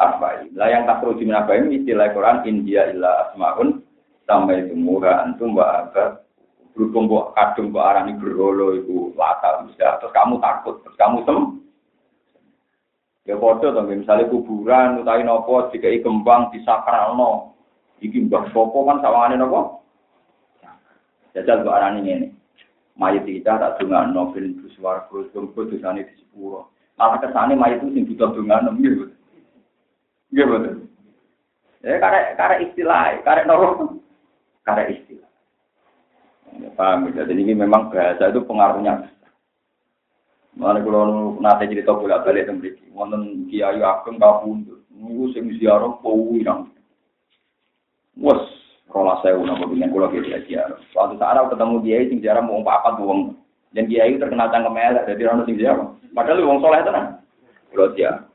apa Lah yang tak apa ini istilah Quran India illa asmaun sampai semua antum wa apa berhubung buat kadung buat arani berholo itu lata bisa terus kamu takut terus kamu sem Ya padha to misalnya kuburan utawi napa dikai kembang disakralno. Iki mbah sapa kan sawangane napa? Jajal kok arane ngene. Mayit kita tak dongano ben swarga sumpu dosane di sepuro. Malah kesane mayit itu sing butuh dongano nggih. Betul. Ya karek karek istilah, karek noro. Karek istilah. Ya, paham ya? Jadi ini memang bahasa itu pengaruhnya Mana kalau nanti cerita bolak balik dan beri, wonten kiai ageng kabundut, nunggu sing ziarah powi nang. Wes, rola saya udah dengan kalau kiai ziarah. Suatu saat aku ketemu kiai sing ziarah mau apa tuh dan kiai terkenal cangkem elek, jadi orang sing ziarah. Padahal wong soleh tenan. Kalau dia,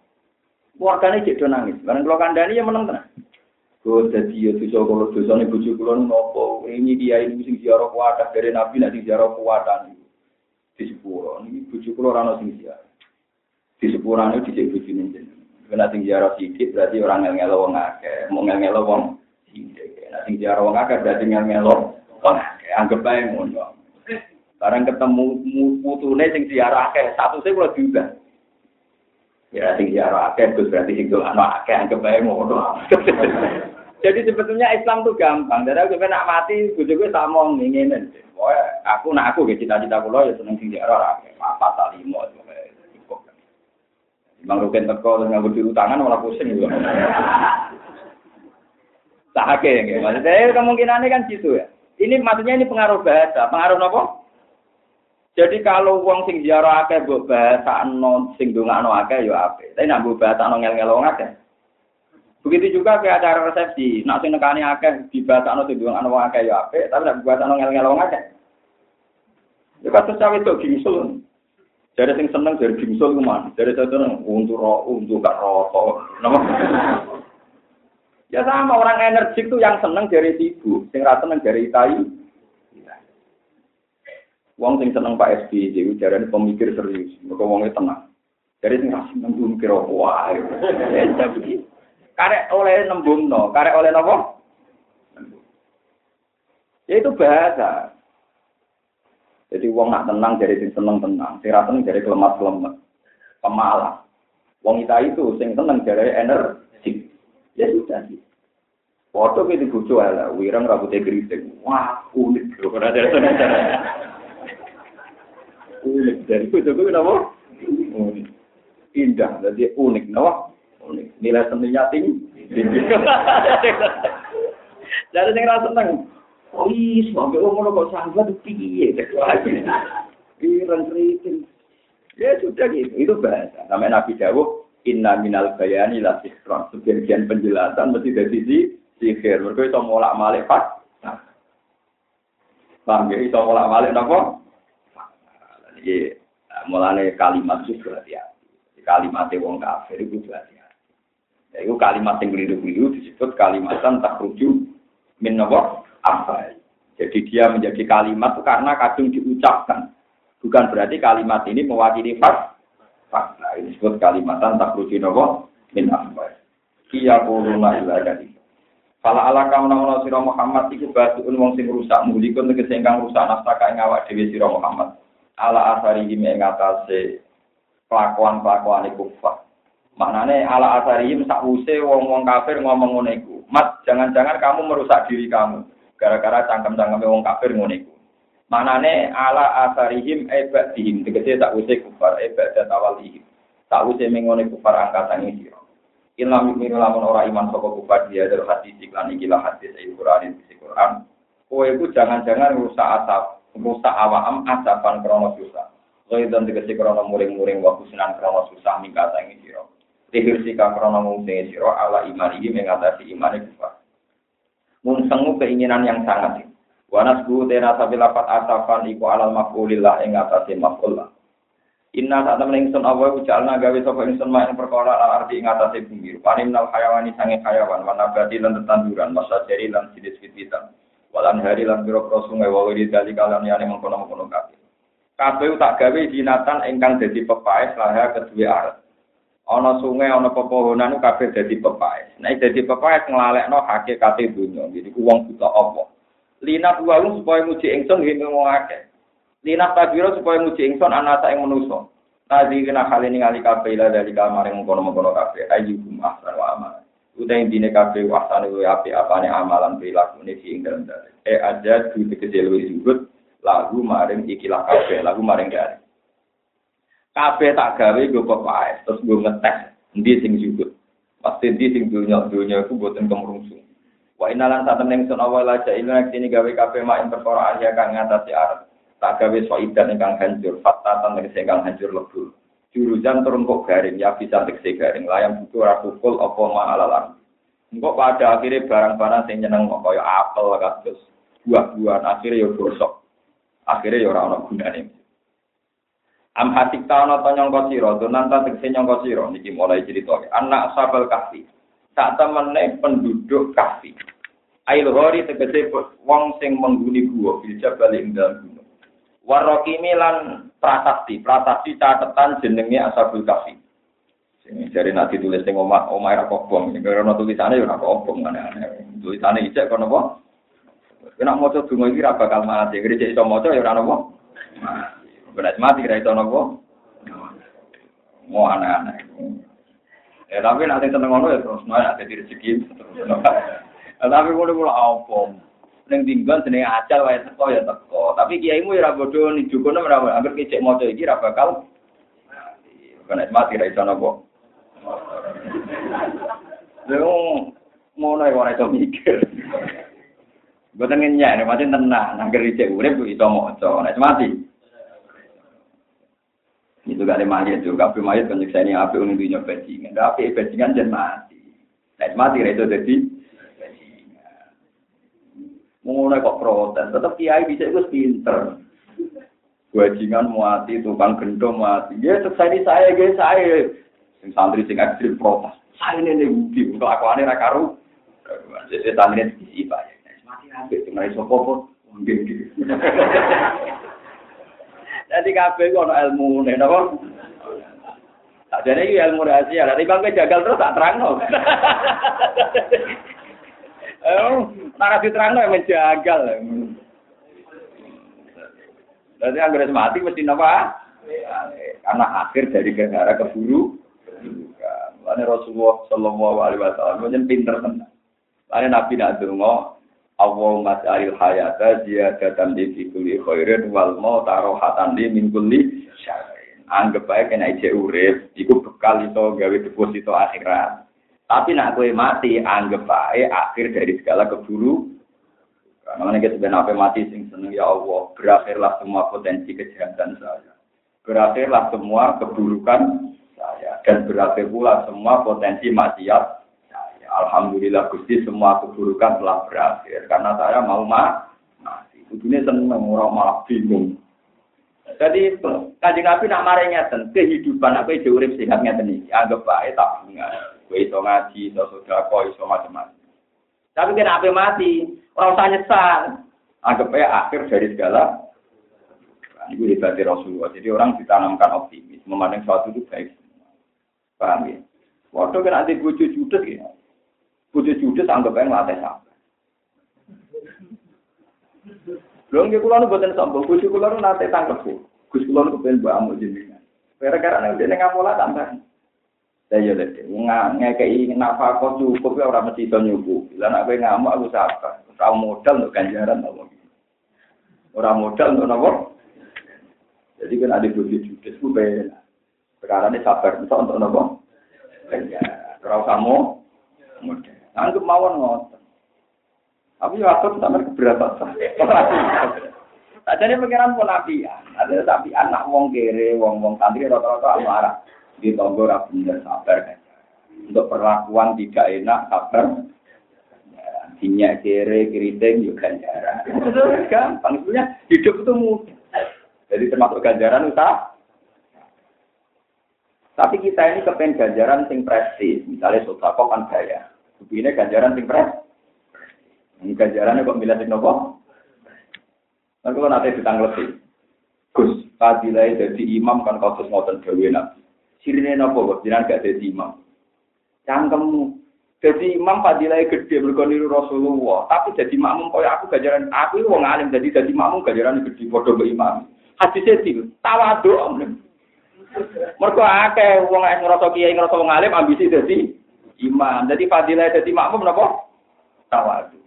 keluarganya cek nangis. Karena kalau kandani ya menang tenan. Jadi ya dosa kalau dosa nih bujuk kulon nopo, ini dia ini sing ziarah kuat dari nabi nanti ziarah kuat di sepuro. Ini bujuk kulo rano sing ziarah. Di sepuro ini dicek bujuk ini. Kena sing ziarah sedikit berarti orang ngel ngelo wong akeh. Mau ngel ngelo wong. Nah sing ziarah wong akeh berarti ngel ngelo wong akeh. Anggap aja ngono. Sekarang ketemu putune sing ziarah akeh. Satu saya kulo juga. Ya sing ziarah akeh terus berarti sing doa akeh. Anggap aja ngono. Jadi sebetulnya Islam tuh gampang. Jadi aku nak mati, gue juga sama ngingin. Aku nak aku gitu cita-cita kulo ya seneng sing diarah apa tak limo cukup. Bang Rukin teko dengan berdiri tangan malah pusing juga. Tak ya, maksudnya kemungkinannya kan gitu ya. Ini maksudnya ini pengaruh bahasa, pengaruh apa? Jadi kalau wong sing ziarah akeh mbok bahasa non sing dongakno akeh ya apik. Tapi nek mbok bahasa ngel-ngelo akeh. Begitu juga ke acara resepsi, nak sing nekani akeh dibahasano sing dongakno akeh ya apik, tapi nek bahasano ngel-ngelo akeh. Ya kasus cawe itu gingsul. Jadi sing seneng dari gingsul kuman, dari seneng untuk ro, untuk gak rokok. Nama. Ya sama orang energik tuh yang seneng dari sibuk, sing rasa seneng dari tai. Wong sing seneng Pak SBY, jadi jarane pemikir serius, mergo wonge tenang. Jadi sing rasa nembung kira wae. Karek oleh nembung no, karek oleh nopo? Ya itu bahasa. Jadi wong nak tenang jadi sing seneng tenang, sing ra seneng jadi kelemat kelemat, pemalas. Wong kita itu sing seneng jadi energi. Ya sudah sih. Foto kita bucu ala, wirang rambutnya geriting. Wah, unik. Kalau ada unik dari juga kenapa unik indah jadi unik kenapa unik nilai seninya tinggi jadi yang rasa seneng oh iya sampai umur kok sahabat piye Piran kritik. Ya sudah gitu, itu bahasa. Namanya Nabi Dawuh, Inna minal bayani la sikron. Sebagian penjelasan mesti dari sisi sihir. Mereka itu molak malik pas. Paham ya? Itu molak malik apa? Jadi mulane kalimat itu berhati-hati. Kalimat wong kafir itu berhati-hati. Ya, itu kalimat yang keliru-keliru disebut kalimatan tak rujuk min apa. Jadi dia menjadi kalimat itu karena kadung diucapkan. Bukan berarti kalimat ini mewakili fak. Fakta ini disebut kalimatan tak rujuk nopo min apa. Kia kuruna ila dari. Fala ala kamu nama Muhammad iku batuun wong sing rusak mulikun tegese rusak nastaka ing awak dhewe sira Muhammad ala asarihim ing atase kelakuan-kelakuan kufar. Maknane ala asarihim sakwuse wong-wong kafir ngomong ngono iku. Mat, jangan-jangan kamu merusak diri kamu gara-gara cangkem-cangkem wong kafir ngono iku. Maknane ala asarihim ebadihim tegese sakwuse kufar ebadat awalihim. Sakwuse mengone kufar angkatan iki. Ilam yumiru lamun ora iman saka kufar dia dari hadis iklan iki lah hadis Al-Qur'an isi Qur'an. Kowe iku jangan-jangan rusak asap rusak awam asapan krono susah. dan tegesi krono muring-muring waktu sinan krono susah mingkata ini siro. Tihir sika krono mungsingi siro ala iman ini mengatasi iman itu kufar. Mungsengu keinginan yang sangat. Wanas bu tena sabi lapat asapan iku alal mafulillah ing mafullah. Inna saat temen ingsun Allah ujalna gawe sapa ingsun mak ing perkara al ardi ing atase bumi. Panim nal hayawani sange hayawan, wanabati lan tetanduran, masa jari lan sidis fitwitan walan hari lan biro pro sungai wa wiri dali kalam yani mengkono mengkono kabeh. Kabeh tak gawe jinatan ingkang dadi pepaes laha kedua aret ana sungai ana pepohonan kabeh dadi pepaes. Nek dadi pepaes nglalekno hakikate dunya jadi wong buta apa? Lina buwalu supaya muji ingsun ing wong akeh. Lina tabiro supaya muji ingsun anata ing manusa Tadi kena kali ini kali kafe lah dari kamar yang mengkono mengkono kafe ayu ahsan wa amal Udah intine kabeh wasane kuwi apik apane amalan perilaku ini sing dalam dalem. Eh aja di tegese luwih zuhud lagu maring ikilah kabeh, lagu maring dari. Kabeh tak gawe gue pepaes, terus gue ngetes endi sing zuhud. Pasti di sing dunya dunya iku boten kemrungsung. Wa inalan saat temen sun awal aja ini sini gawe kabeh mak ing perkara aja kang ngatasi arep. Tak gawe soidan ingkang hancur, fatatan tegese ingkang hancur lebur jurusan turun kok garing ya bisa tegese garing. Layang butuh pukul apa ma alalan engkau pada akhirnya barang-barang sing nyeneng kok kaya apel kados buah-buahan akhirnya ya gosok. Akhirnya ya ora ana gunane. Am hasik ta to nyangka sira? Donanta tegese nyangka sira? Niki mulai cerita. Anak sabal kahfi. Tak temene penduduk kahfi. Ail hori tegese wong sing mengguni gua bil jabal ing dalem Warokimi lan prasasti, prasasti catatan jenenge Ashabul Kahfi. Sing jare nak ditulis sing omah omah ra kobong, ning ora tulisane yo ora kobong aneh-aneh. Tulisane ijek kono apa? Kena maca donga iki ra bakal mati, gereja iso maca ya ora napa. Benar mati ra iso napa. Mau aneh-aneh. Ya tapi nanti seneng ngono ya terus nanti rezeki. Tapi ngono kula apa? Ning timbang jenenge acal wae teko ya teko. Tapi kiaimu ya ora bodho ning dukono ora anggere kicek maca iki ora bakal Karena mati ra iso napa. Lha ngono ya ora iso mikir. Boten ngenyek, mati tenang, nang cek urip iso maca, nek mati. Itu gak ada mayat juga, kabeh mayat kan ini api unik dunia bajingan. Tapi bajingan jangan mati. Nek mati itu jadi. Mulai kok protes, tetap kiai bisa itu pinter. Bajingan mati, tukang gendong mati. Ya selesai saya, guys, saya. Sing santri sing ekstrim protes. Saya ini nih budi, kelakuannya rakaru. Jadi santri ini Pak. Ambek sing ora iso apa nggih nggih. Dadi kabeh kok ana ilmune napa? Sakjane iki ilmu rahasia, lha timbang jagal terus tak terangno. Eh, ora diterangno yang menjagal. Jadi anggere mati mesti napa? Karena akhir dari gara keburu. Lalu Rasulullah Shallallahu Alaihi Wasallam menjadi pinter tenan. Lalu Nabi nak dengo, Allahumma ja'alil hayata ziyadatan li fi kulli khairin wal mauta rohatan li min kulli syarrin. Anggap bae kena ije urip, iku bekal iso gawe deposito akhirat. Tapi nak kowe mati, anggap bae akhir dari segala keburu. Karena kita sebenarnya mati sing seneng ya Allah, berakhirlah semua potensi kejahatan saya. Berakhirlah semua keburukan saya dan berakhir pula semua potensi maksiat Alhamdulillah Gusti semua keburukan telah berakhir karena saya mau ma mati. Kudune seneng orang malah bingung. Jadi kaji Nabi nak marah ngeten, kehidupan apa itu urip sehat ngeten iki. Anggap bae tabungan. Kowe iso ngaji, iso sedekah, iso macam-macam. Tapi kena apa mati, orang usah nyesal. Anggap bae akhir dari segala ini hebatnya Rasulullah. Jadi orang ditanamkan optimis, memandang sesuatu itu baik. Paham ya? Waktu kan ada bujuk judes ya. Bojo judes anggap ae nglatih sabar. Lho nggih kula nu boten sombong, bojo kula nu nate tangkep. Gus kula nu kepen mbok amuk jenengan. Gara-gara nek dene ngapola tambah. Lah ya lek ngekeki nafkah cukup ya ora mesti iso nyuku. Lah nek kowe ngamuk aku. Ora modal untuk ganjaran apa Ora modal untuk? Jadi kan ada bojo judes ku ben. Ini sabar bisa untuk napa? Ganjaran. Ora usah. Anggap mawon ngoten. Tapi ya aku sampai keberatan. Jadi pikiran pun nabi ya. Ada tapi anak wong kere, wong wong santri rata-rata marah. Di tonggo bener sabar kan. Untuk perlakuan tidak enak sabar. Sinyak kere, keriting juga ganjaran. Itu gampang. Sebenarnya hidup itu mudah. Jadi termasuk ganjaran usaha. Tapi kita ini kepen ganjaran sing prestis. Misalnya sodako kan gaya. Ini ganjaran sing pres. Ini ganjarannya kok milih sing nopo? Nanti kalau nanti ditanglepi. Gus, fadilai jadi imam kan kau terus ngotot gawe nabi. Sirine nopo kok jiran gak jadi imam. Cangkemmu. Jadi imam fadilai gede berkoniru Rasulullah. Tapi jadi makmum kau aku ganjaran. Aku wong alim jadi jadi makmum ganjaran gede. Bodoh be imam. Hadisnya itu tawadu. Mereka akeh wong ngerasa kiai ngerasa wong alim ambisi jadi imam. Jadi fadilah jadi makmum napa? Tawadu.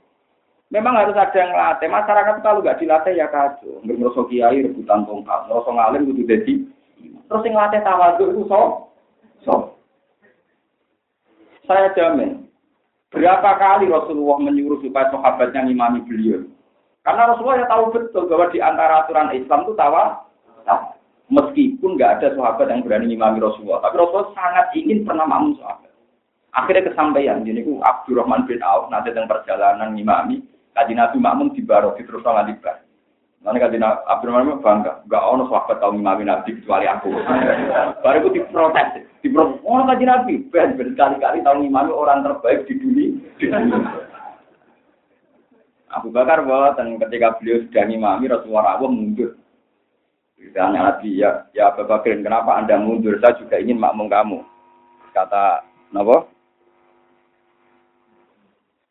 Memang harus ada yang latih. Masyarakat kalau nggak dilatih ya kacau. Ngerasa kiai rebutan tongkat. Ngerasa ngalim itu jadi. Terus yang latih tawadu itu so. So. Saya jamin. Berapa kali Rasulullah menyuruh supaya sahabatnya ngimami beliau. Karena Rasulullah ya tahu betul bahwa di antara aturan Islam itu tawa. Meskipun nggak ada sahabat yang berani ngimami Rasulullah. Tapi Rasulullah sangat ingin pernah makmum sahabat. Akhirnya kesampaian, jadi ku Abdurrahman bin Auf nanti tentang perjalanan imami, kaji Nabi Makmum di Baro, di terus di bar. Nanti kaji Abdurrahman bangga, gak ono sahabat tahu imami Nabi kecuali aku. Baru aku diprotes, diprotes, oh kaji Nabi, ben berkali-kali tahu imami orang terbaik di dunia. Abu Bakar bahwa ketika beliau sudah imami Rasulullah Allah mundur. Ditanya Nabi, ya, ya Abu Bakar, kenapa anda mundur? Saya juga ingin makmum kamu. Kata Napa?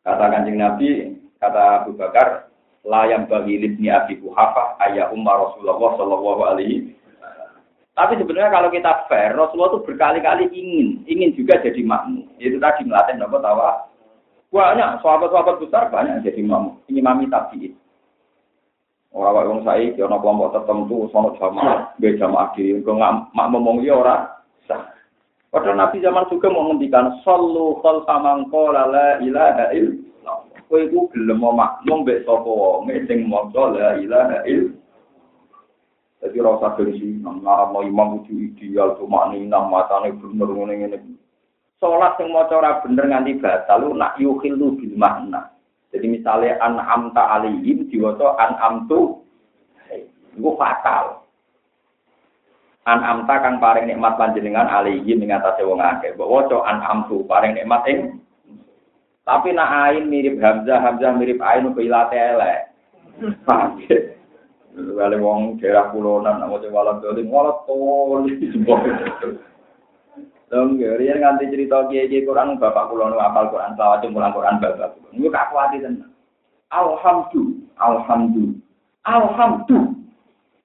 Kata kanjeng Nabi, kata Abu Bakar, layam bagi libni Abi Kuhafa ayah Umar Rasulullah Shallallahu Alaihi tapi sebenarnya kalau kita fair, Rasulullah itu berkali-kali ingin, ingin juga jadi makmum. Itu tadi melatih nopo tawa. Banyak sahabat-sahabat besar banyak jadi imam, imami tabiin. Orang orang saya, ono kelompok tertentu, sono jamaah, be jamaah diri, kok mak ngomong ya ora sah. Padahal Nabi zaman juga mau ngendikan sallu khalfa man qala la ilaha illallah. Kowe iku gelem makmum mbek sapa wong sing maca la ilaha illallah. Jadi rasa gengsi, ngarap imam kudu ideal, cuma nih nang matane bener ngene ngene. Sholat yang mau cara bener nganti batal lu nak yukhilu bil makna. Jadi misalnya an amta alihim diwaca an amtu itu fatal. An amta kang paring nikmat panjenengan alihim ing atase wong akeh. Mbok waca an amtu paring nikmat ing tapi nak ain mirip Hamzah, Hamzah mirip ain ke ilate elek. Paham ya? Wong daerah kulonan nak waca walam dolim walat tol Dong, riyen nganti cerita kiai-kiai Quran bapak kula nu apal Quran selawat mulang Quran bapak. Niku gak kuat tenan. Alhamdulillah, alhamdulillah. Alhamdulillah.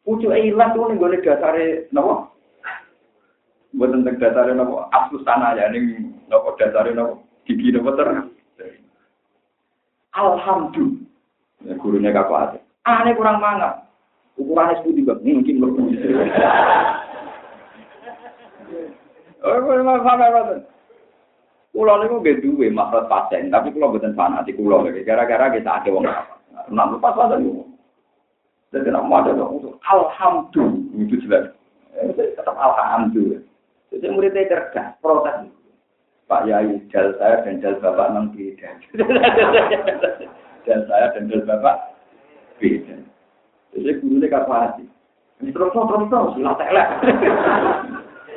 Pucuk ilang tuh ning gone dasare napa? Mboten teng dasare napa? Asus tanah ya ning napa dasare napa? Gigi napa terang. Alhamdulillah. Ya gurunya. Ah, ini kurang mangat. Ukurannya sepuluh bang, mungkin apa Kulo niku nggih duwe maksud pasien, tapi kulo mboten fanatik kulo gara-gara kita ada wong apa. Nak pas ada niku. Jadi nak mau ada alhamdulillah itu jelas. Tetap alhamdulillah. Jadi muridnya cerdas, protes. Pak Yai, jal saya dan jal bapak memang beda. jal saya dan jal bapak beda. Jadi gurunya kapasi. Terus terus terus, silat elek.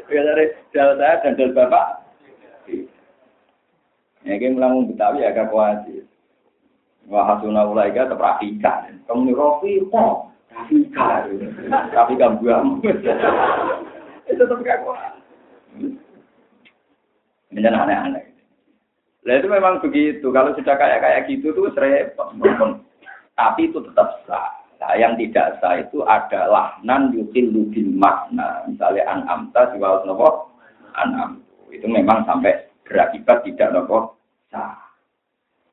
Ya dari dal saya dan dal bapak. Ya kayak mulang Betawi agak kuatir. Wah hasuna ulaika terperhatikan. Kamu nih Rofi kok Rafika. Rafika buang. Itu tetap gak kuat. Ini aneh-aneh. Nah itu memang begitu. Kalau sudah kayak kayak gitu tuh repot. Tapi itu tetap sah. Nah, yang tidak sah itu adalah nan yukil bil makna. Misalnya an amta siwal nopo an Itu memang sampai berakibat tidak nopo sah.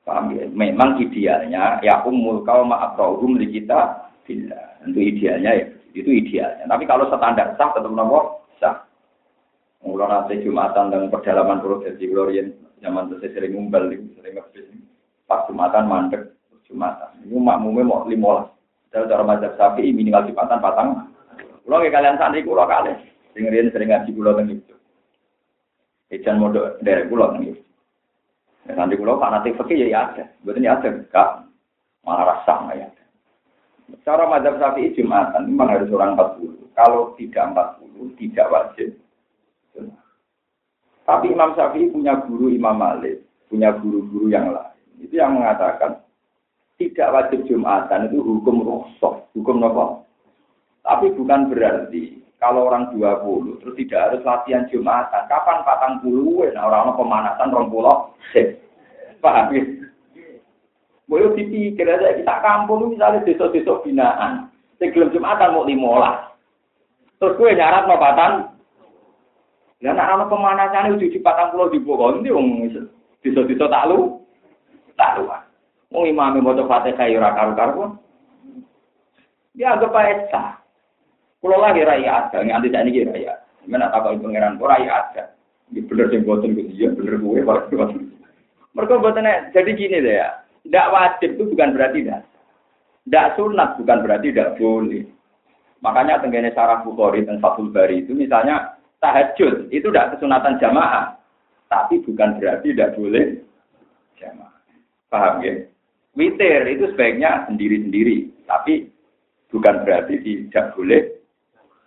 Paham ya? Memang idealnya ya umul kau ma'akrahum li kita bila. Tentu idealnya ya itu idealnya. Tapi kalau standar sah tetap nopo sah. Mulai nanti Jumatan dan perdalaman prosesi Glorian zaman itu sering ngumpul, sering ngebis. Pas Jumatan mandek Jumatan. Ini makmumnya mau limolas. Saya cara mazhab sapi minimal jumatan patang. Kulo kalian santri kulo kali. Riyen sering ngaji kulo teng itu. Ejan modok dari kulo teng itu. Ya, santri kulo fanatik fikih ya ada. Betul ya ada. Kak malah rasa ya. Cara mazhab sapi jumatan memang harus orang 40. Kalau tidak 40 tidak wajib. Tapi Imam Syafi'i punya guru Imam Malik, punya guru-guru yang lain. Itu yang mengatakan tidak wajib Jumatan itu hukum rukhsah, hukum nopo. Tapi bukan berarti kalau orang 20 terus tidak harus latihan Jumatan. Kapan patang puluh, nah orang pemanasan rong pulau, paham ya? Boleh dipikir aja kita kampung misalnya desa-desa binaan, sebelum Jumatan mau limolah. Terus gue nyarat mau patang, dan anak pemanasan itu di patang pulau di bawah ini, desa-desa tak lu, tak lu. Wong imame maca Fatihah ya ora karu-karuan. Dia anggap ae sah. Kulo lagi raya ada, nganti sak niki raya. Tak kok pangeran ora ya ada. Ini bener sing boten gitu, ya bener Mereka boten jadi gini deh ya. Tidak wajib itu bukan berarti tidak. Tidak sunat bukan berarti tidak boleh. Makanya tenggene sarah Bukhari dan Fathul Bari itu misalnya tahajud itu tidak kesunatan jamaah. Tapi bukan berarti tidak boleh jamaah. Paham ya? Witir itu sebaiknya sendiri-sendiri, tapi bukan berarti tidak boleh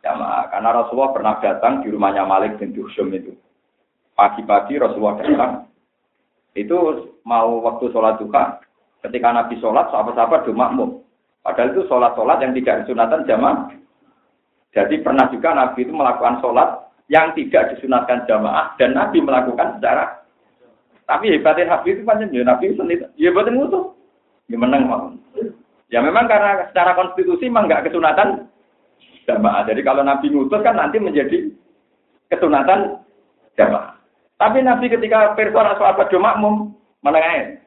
jamaah. Karena Rasulullah pernah datang di rumahnya Malik bin Dursum itu. Pagi-pagi Rasulullah datang, itu mau waktu sholat duha, ketika Nabi sholat, sahabat-sahabat do makmum. Padahal itu sholat-sholat yang tidak disunatkan jamaah. Jadi pernah juga Nabi itu melakukan sholat yang tidak disunatkan jamaah dan Nabi melakukan secara tapi hebatnya Nabi itu panjang ya Nabi sendiri, ya hebatnya musuh. Ya menang. Ya memang karena secara konstitusi memang nggak kesunatan jamaah. Jadi kalau Nabi ngutus kan nanti menjadi kesunatan jamaah. Tapi Nabi ketika persoalan sahabat do makmum menengah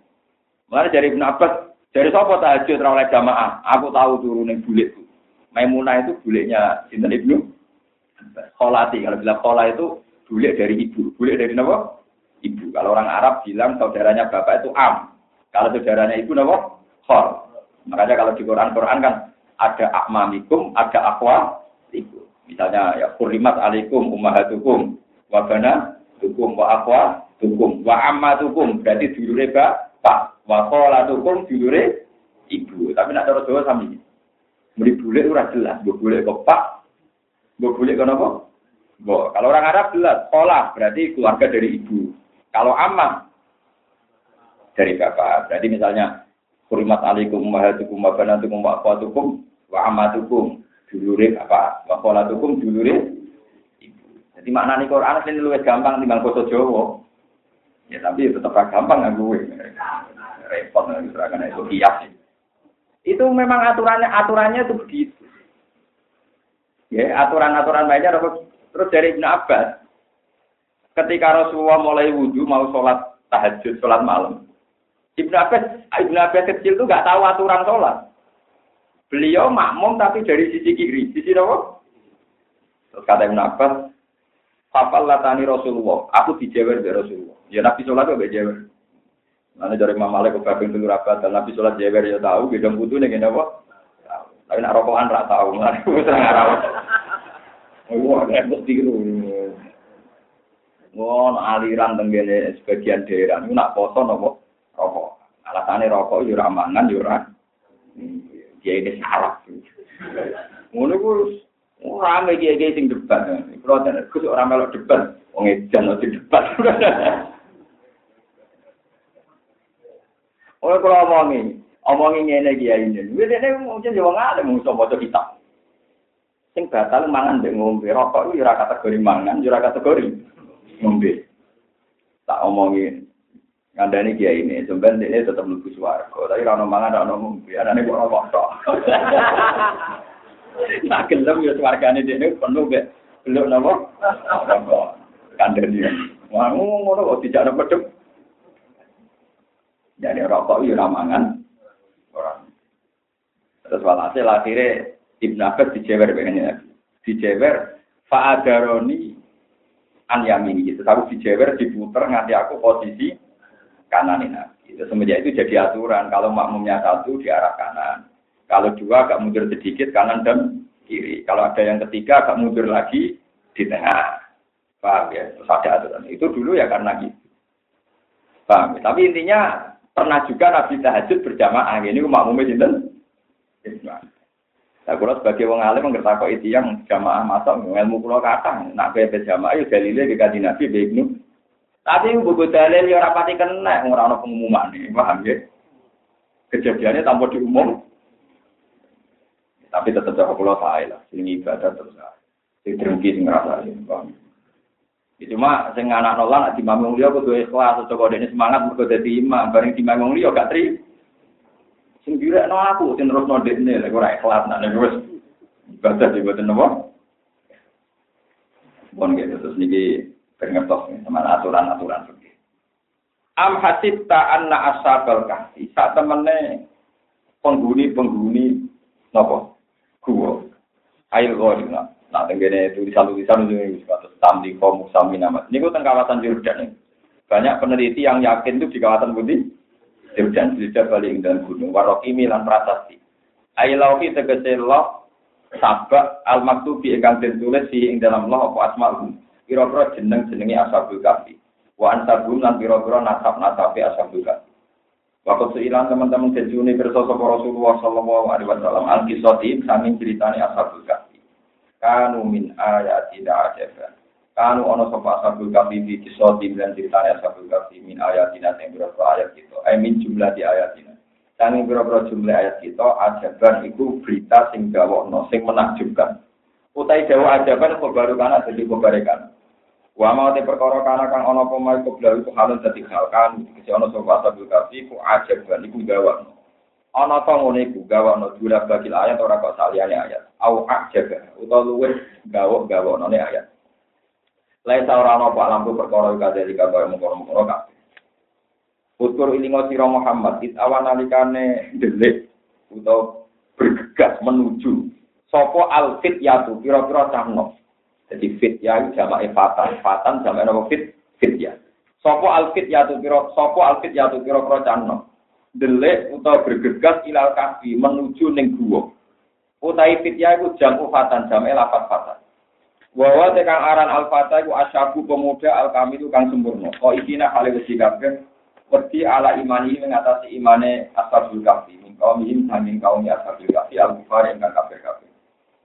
Mulane dari Ibnu Abbas, dari sapa tahajud oleh jamaah? Aku tahu turune bulik itu. Maimunah itu buliknya sinten Ibnu Kholati. Kalau bilang khola itu bulik dari ibu. Bulik dari apa? Ibu. Kalau orang Arab bilang saudaranya bapak itu am. Kalau saudaranya ibu apa? Khol. Makanya kalau di Quran-Quran kan ada akmamikum, ada akwa ibu. Misalnya ya kurimat alaikum ummahatukum wa bana tukum wa akwa tukum wa amma tukum berarti dulure bapak Wa tukum dulure ibu. Tapi nak cara Jawa. Muni bulik ora jelas, mbok bulik kok Pak. Mbok bulik kok napa? Mbok. Kalau orang Arab jelas, sekolah berarti keluarga dari ibu. Kalau amma dari bapak. Berarti misalnya Kurimat alaikum ummahatukum wa banatukum wa akhwatukum wa ammatukum dulure bapak. Wa tukum dulure ibu. Jadi maknane Quran ini luwih gampang timbang basa Jawa. Ya tapi tetap gampang nggak gue repot seragam itu kias. Itu memang aturannya aturannya itu begitu. Ya aturan-aturan lainnya terus dari Ibn Abbas ketika Rasulullah mulai wudhu mau sholat tahajud sholat malam Ibn Abbas Ibn Abbas kecil tuh nggak tahu aturan sholat. Beliau makmum tapi dari sisi kiri. Sisi apa? Terus kata Ibn Abbas Fafal latani Rasulullah. Aku dijewer dari Rasulullah. Ya Nabi sholat gak jewer? Nanti dari Imam Malik ke rapat dan Nabi sholat jewer ya tahu, bidang butuh nih apa? Tapi nak rokokan ra tau lah. Wis ngara. Wah, nek mesti Ngono aliran tenggene sebagian daerah niku nak poso nopo rokok. Alasane rokok yo ora mangan yo ora. Dia ini salah. Ngono ku ora megi ge sing debat. Kulo tenan kudu ora melok debat. Wong edan ora debat. Oleh kula wong omongi ngene kiai ini. Wis nek mungkin yo wong alim mung maca kitab. Sing batal mangan ndek ngombe rokok itu ora kategori mangan, ora kategori ngombe. Tak omongi ngandani kiai ini, sampean ini tetap mlebu swarga, tapi ora ono mangan, ora ono ngombe, anane kok rokok tok. Nak gelem yo swargane dene penuh be beluk napa? Kandani. Wah, ngono kok dijak pedhep. Jadi rokok itu ramangan orang. Terus walhasil akhirnya Ibn Abbas dijewer begini Dijewer fa'adaroni an yamini gitu. Tapi dijewer diputer ngasih aku posisi kanan ini. Itu semenjak itu jadi aturan. Kalau makmumnya satu di arah kanan. Kalau dua agak mundur sedikit kanan dan kiri. Kalau ada yang ketiga agak mundur lagi di tengah. Paham ya? Terus ada aturan. Itu dulu ya karena gitu. Paham ya? Tapi intinya Pernah juga Nabi tahajud berjamaah. Ini makmumnya sinten? Nah, kalau sebagai wong alim ngerti itu yang jamaah masuk ilmu pulau kata, nak bebe jamaah itu dalilnya di kaji Nabi Ibnu. Tapi buku dalil ya rapati kena orang pengumuman nih, paham ya? Kejadiannya tanpa diumum. Tapi tetap jaga pulau saya lah, ini ibadah terus. Sing drengki sing ngerasa, paham. Ya, cuma sing anak nolak di mamung liya kudu ikhlas, kok dene semangat mergo dadi imam, bareng di mamung liya gak tri. Sing no aku sing terus dekne lek ora ikhlas nak nek wis ibadah di boten napa. Bon gitu terus niki pengertos sama aturan-aturan seperti Am hasibta anna ashabal kahfi sak temene penghuni-penghuni napa? Gua. Ail ghairina Nah, tenggene tulisan-tulisan itu suatu tamdi komu sami nama. Ini kan kawasan nih. Banyak peneliti yang yakin itu di kawasan putih Jordan, di balik dan gunung. Warokimi lan prasasti. Ailauhi tegese loh sabak al maktubi ingkang ditulis di ing dalam loh apa asmaul. Kira-kira jeneng jenengi ashabul kafi. Wa ansabum lan kira-kira nasab nasabi ashabul kafi. Waktu seilan teman-teman kejuni bersosok Rasulullah Sallallahu Alaihi Wasallam al kisoti saking ceritani ashabul kafi kanu min ayatina ajaban kanu ono sapa ashabul kafi fi kisoti dan ceritanya ashabul kafi min ayatina sing berapa ayat kita? Eh min jumlah di ayatina. Sanging berapa jumlah ayat kita? Ajaban itu berita sing gawokno sing menakjubkan. Utai dawa ajaban baru kana jadi kebarekan Wa mau te perkara kana kang ana apa mai koblau itu halun dadi hal. Kan iki ana ashabul kafi ku ajaban iku gawokno. Ana ta ngene iku gawokno dula bagil ayat ora kok saliyane ayat. Au jaga utawa luwih gawok-gawokne ayat. Lain ta ora ana apa lampu perkara kadhe iki kaya mengkono-mengkono kabeh. Utur ilingo sira Muhammad it awan nalikane delik utawa bergegas menuju sapa alfit yatu pira-pira cahno. Jadi fit ya jamak fatan, fatan jamak napa fit fit ya. Sapa alfit yatu pira sapa alfit yatu pira-pira cahno. Delik bergegas ilal kafi menuju ning guwa. Utai fit ya iku jamu fatan jamak lapat fatan. Wawa tekang aran al-fata asyabu pemuda al-kamilu kang sempurna. Kok isina hale wesi kabeh Wedi ala imani mengatasi imane ashabul kafi. Min kaumihim sanging kaum ashabul kafi al-kufar ingkang kafir-kafir.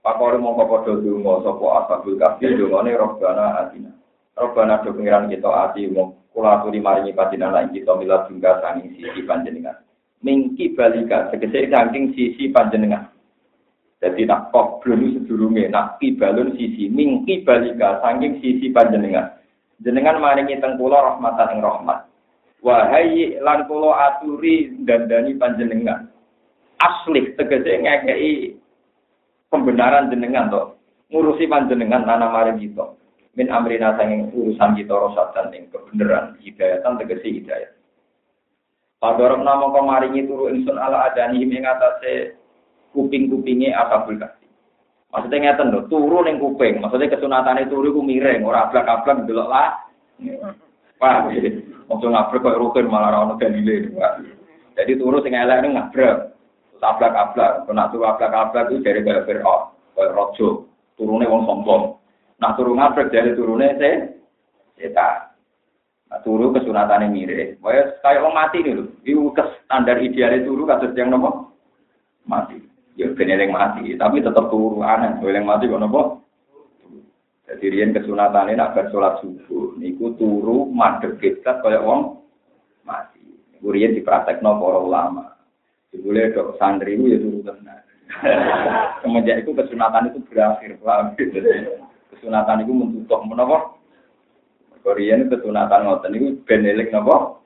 Pakore mongko padha donga sapa ashabul kafi dongane robbana atina. Robbana do pengiran kita ati mong kula aturi maringi patinan lan kita mila tunggal sanging sisi panjenengan. Mingki balika tegese saking sisi panjenengan. Jadi nak kok belum sedurunge nak kibalun sisi mingki balika saking sisi panjenengan. Jenengan maringi teng kula rahmatan ing rahmat. wahai lan kula aturi dandani panjenengan asli tegese ngekei pembenaran jenengan to ngurusi panjenengan nana mari kita min amrina sanging urusan kita rosatan ing kebenaran hidayatan tegese hidayat Padorok nama kemaringi turu insun ala adani ing atase kuping-kupinge asabul kasih. Maksudnya ngeten lho, turu ning kuping. Maksudnya kesunatane turu ku miring, ora ablak-ablak delok lah. Paham ya? Maksud ngabrak kok rukun malah ora ono dalile. Jadi turu sing elek ning ngabrak. Ablak-ablak, kena turu ablak-ablak itu dari kaya Fir'aun, kaya rojo, turune wong sombong. Nah turu ngabrak dari turune se setan. Nah turu kesunatane mirip. Kaya kaya wong mati nih lho. Iku standar ideale turu kados yang nopo? Mati. Ya ben mati, tapi tetap turu aneh. Yang mati kok nopo? Jadi rian kesunatan ini nak sholat subuh, niku turu madep kita kayak wong mati. Niku rian dipraktekno para ulama. Boleh dok santri itu ya turu tenang. Semenjak itu kesunatan itu berakhir, paham? Kesunatan itu mentutup menapa? Korean kesunatan ngoten niku benelik napa?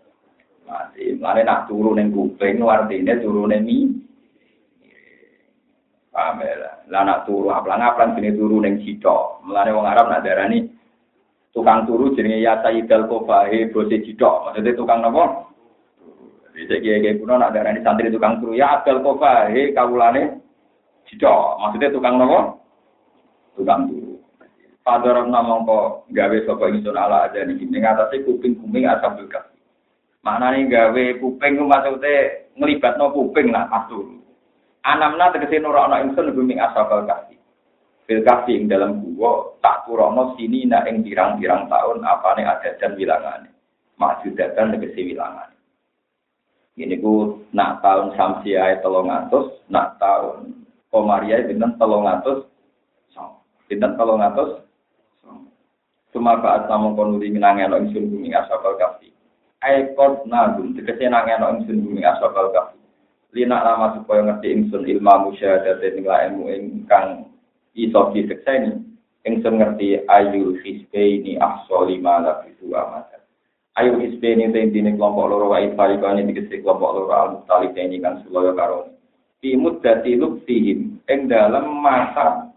Mati. Mane nak turu ning kuping artine turu ning Ya? Lah nak turu aplang-aplang jenenge turu ning cito. Mulane wong Arab nak darani tukang turu jenenge ya Sayyidal Kofahe bose cito. Maksudnya tukang napa? Bisa kiai kuno nak darani santri tukang turu ya Abdul Kofahe kawulane cito. Maksudnya tukang napa? Tukang turu. Padha nama kok gawe sapa ingsun ala aja ning atase kuping-kuping asabul kasih. Maknane gawe kuping ku maksude nglibatno kuping lah turu. Anamna tegese nurono ingsun bumi asabal kafi. Fil kafi ing dalam gua tak turono sini na ing pirang-pirang tahun apane ada dan wilangane. Maksudatan tegese wilangane. Ini ku nak tahun samsiai telung atus, nak tahun komaria binten telung atus, binten telung atus. Cuma saat namun konuri minangelo ingsun bumi asabal kafi. Aikot nagum tegese nangelo ingsun bumi asabal kafi lina lama supaya ngerti ingsun ilmu musyahadat ing ilmu ingkang iso disekseni ingsun ngerti ayu hisbe ini ahsoli malah itu amat ayu hisbe ini intine kelompok loro wa ifarikane dikese kelompok loro al muttalib ini kan sulaya karone di muddati luktihim ing dalam masa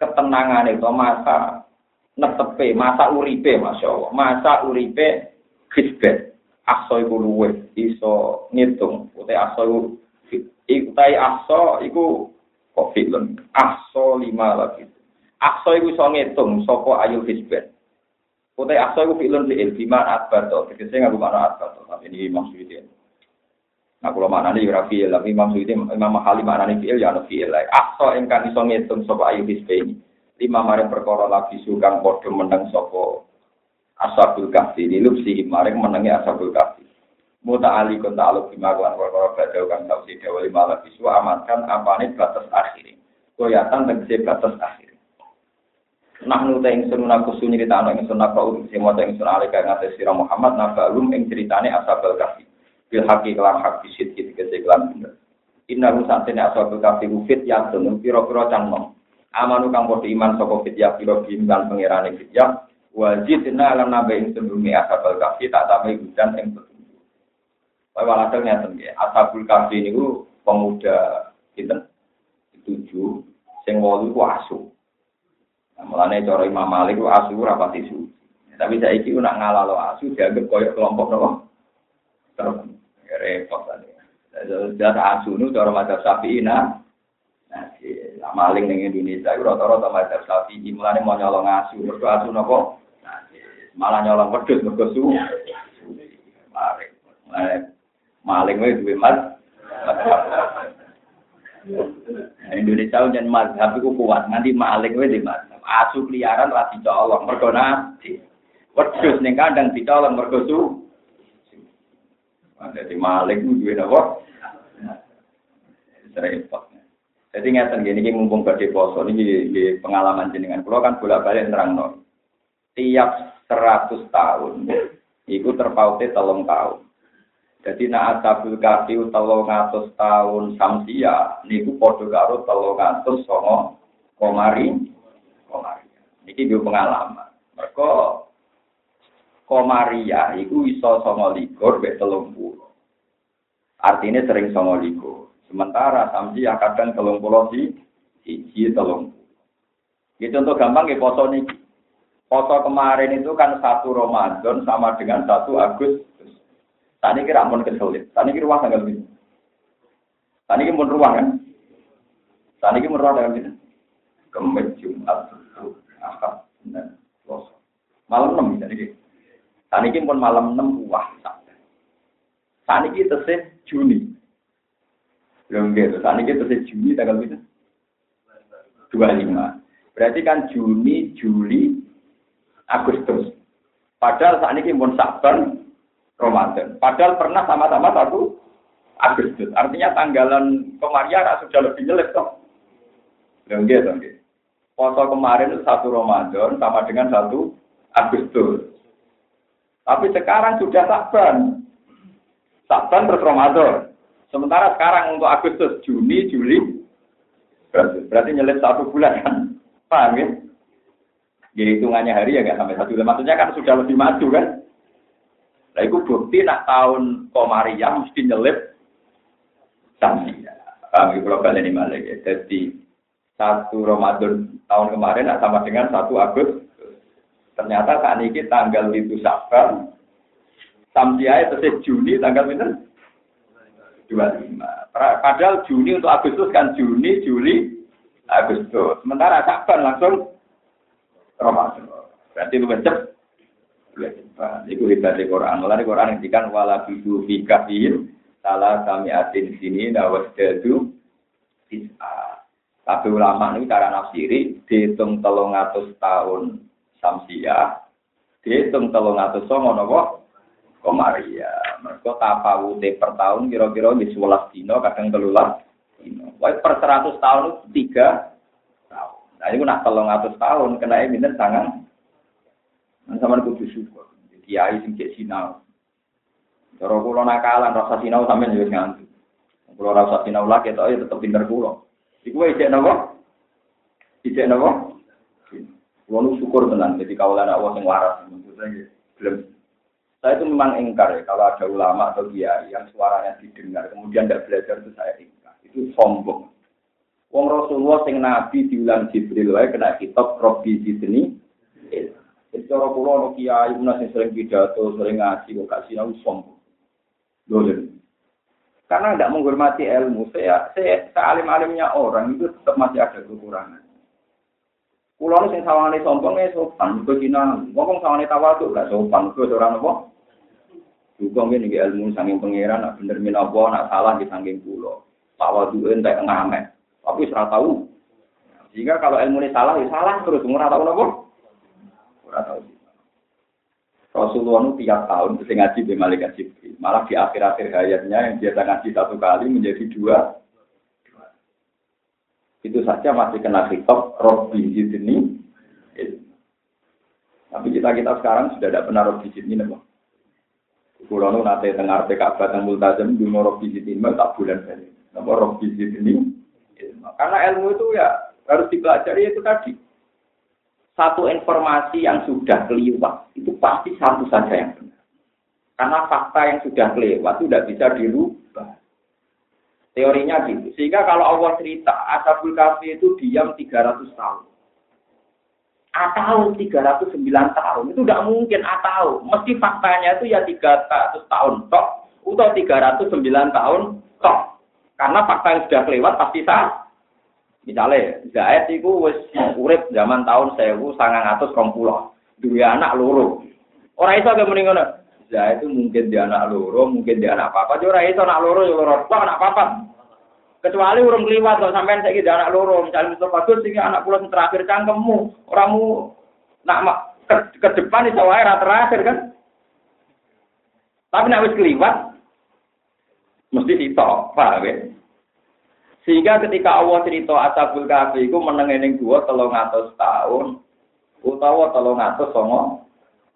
ketenangan itu masa netepe masa uripe masya Allah. Masa uripe hisbe aso iku luwe iso ngitung. Utai aso iku tai aso iku kok film aso lima lagi. Aso iku iso ngitung sapa ayu hisben utai aso iku film di ilfima atbar to. Tegese ngaku mana atbar to. Tapi ini maksudnya Nah, kalau mana nih rafi tapi maksudnya Imam Mahali mana nih fiil ya no fiil lah. Aso engkang iso ngitung sapa ayu hisben lima maring perkara lagi sukang podo menang sapa ashabul kahfi. Lilupsi maring menangi ashabul kahfi. Muta ali kon ta'aluk bima kan perkara badau kang tau sida wali malah bisu amankan apane batas akhir. Koyatan tegese batas akhir. Nah nu ta ingsun aku sunyi ditano ingsun apa urum sing maca ingsun alika ngates sira Muhammad nabalum ing critane ashabul kahfi. Bil haqi kelan hak bisit tegese kelan bener. Inna rusantene ashabul kahfi fit yang tunung pira-pira cang nom amanu kang padha iman saka fit ya pira bimban pangerane fit ya wajib dina alam nabe ing sebelumnya ashabul kafi tak tambahi hujan ing petunjuk. Kaya walhasil ngeten nggih, ashabul kafi niku pemuda sinten? Tujuh sing wolu ku asu. Nah, mulane cara Imam Malik ku asu ora pati suci. Tapi saiki ku nak ngalalo asu dianggap koyo kelompok nopo? Terus repot tadi. Data asunu cara macam sapi nah. Nah, maling ning Indonesia itu rata-rata macam sapi mulane mau nyolong asu. Mergo asu napa? Nah, malah nyolong wedhus mergo su. Maling. Maling wae duwe mas. Indonesia jen mazhab iku kuat, nanti maling wae di mazhab. Asu liaran ra dicolong mergo nabi. Wedhus ning kandang dicolong mergo su. Ada di maling duwe napa? Repot. Jadi ngeten gini, ini mumpung badhe poso ini di pengalaman jenengan. Kalau kan bolak-balik nerangno. Tiap 100 tahun itu terpautnya telung tahun. Jadi nak asabul kafi telung atus tahun samsia niku padha karo telung atus songo komari komari. Niki gue pengalaman. Mereka komaria iku iso songo likur be telung puluh. Artinya sering songo likur. Sementara samsia kadang telung puluh si siji telung. Ini contoh gampang ya poso niki. Poso kemarin itu kan satu Ramadan sama dengan satu Agustus. Tadi kira ampun kesulit. Tadi kira ruang tanggal ini. Tadi kira pun ruang kan. Tadi kira ruang tanggal ini. Kemet Jumat Ahad dan. Malam enam kira. Tadi kira pun malam enam wah. Tadi kira tesih Juni. Belum gitu. Tadi kira tesih Juni tanggal ini. Dua lima. Berarti kan Juni, Juli, Agustus. Padahal saat ini pun Saban, Ramadan. Padahal pernah sama-sama satu Agustus. Artinya tanggalan kemarin sudah lebih jelek toh. Enggak, enggak. Poso kemarin satu Ramadan sama dengan satu Agustus. Tapi sekarang sudah Saban. Saban terus Ramadan. Sementara sekarang untuk Agustus, Juni, Juli, berarti, nyelip satu bulan kan? Paham ya? Jadi hitungannya hari ya nggak sampai satu bulan. Maksudnya kan sudah lebih maju kan? Nah, itu bukti nak tahun Komariah mesti nyelip Samsia. Kami kalau kalian ini ya. Jadi satu Ramadan tahun kemarin nak sama dengan satu Agustus. Ternyata saat ini tanggal itu Sabar. Samsia itu Juni tanggal itu 25. Padahal Juni untuk Agustus kan Juni, Juli, Agustus. Sementara Sabar langsung Ramadan. Berarti lebih cepat. Iku hebat di Quran. Mulai Quran yang dikan wala bidu fi kafir salah kami atin sini dawas jadu. Tapi ulama ini cara nafsiri dihitung telung atus tahun samsia, dihitung telung atus songo nopo komaria. Mereka tapawute per tahun kira-kira di sebelas dino kadang telulas dino. Wah per seratus tahun itu tiga tahun. Nah ini nak telung atus tahun kena minta tangan Nah, sama kudu syukur. Kiai sing cek sinau. Cara kula nakalan rasa sinau sampean yo nganti. Kula rasa sinau lagi ketok ya tetep pinter kula. Iku wae cek napa? Cek napa? Kula syukur tenan jadi kawalan Allah sing waras. Belum. Saya itu memang ingkar ya kalau ada ulama atau kiai yang suaranya didengar kemudian tidak belajar itu saya ingkar. Itu sombong. Wong Rasulullah sing nabi diulang Jibril wae kena kitab Robbi Zidni jadi cara pulau no kiai punya yang sering pidato, sering ngaji, kok kasih nahu sombong. Dolen. Karena tidak menghormati ilmu, saya, saya sealim-alimnya orang itu tetap masih ada kekurangan. Pulau sing sawangane sombong ya sopan, cina ngomong sawangane tuh gak sopan, kok orang apa? Juga ini ilmu sanging pangeran, nak bener min nak salah di sanging pulau. Tawadu entek ngamet, tapi serah tahu. Jika kalau ilmu ini salah, ya salah terus, nggak tahu apa? Rasulullah itu tiap tahun bisa ngaji di malaikat Jibril. Malah di akhir-akhir hayatnya yang biasa ngaji satu kali menjadi dua. Itu saja masih kena kitab Robbi Zidni. Tapi kita kita sekarang sudah tidak pernah Robbi Zidni nih, Kulo nu nate dengar PKB dan multazam di Robbi Zidni tak bulan ini. Nama Robbi Zidni. Karena ilmu itu ya harus dipelajari itu tadi satu informasi yang sudah kelewat itu pasti satu saja yang benar. Karena fakta yang sudah kelewat itu tidak bisa dirubah. Teorinya gitu. Sehingga kalau Allah cerita Ashabul Kahfi itu diam 300 tahun. Atau 309 tahun. Itu tidak mungkin atau. Mesti faktanya itu ya 300 tahun. Tok. atau 309 tahun tok. Karena fakta yang sudah kelewat pasti sah. Misalnya, Zaid itu urip zaman tahun 1920. Dua anak loro. Orang itu agak mendingan. Zaid itu mungkin dia anak loro, mungkin dia anak apa. Jadi orang itu anak loro, ya loro. Kok anak apa? Kecuali urung keliwat kok sampean saiki anak loro, misalnya itu bagus sing anak kula sing terakhir cangkemmu, oramu nak ke, ke depan iso wae terakhir kan. Tapi nek wis keliwat mesti sitok, paham ya? Sehingga ketika Allah cerita Ashabul Kahfi iku meneng ning gua 300 tahun utawa 300 songo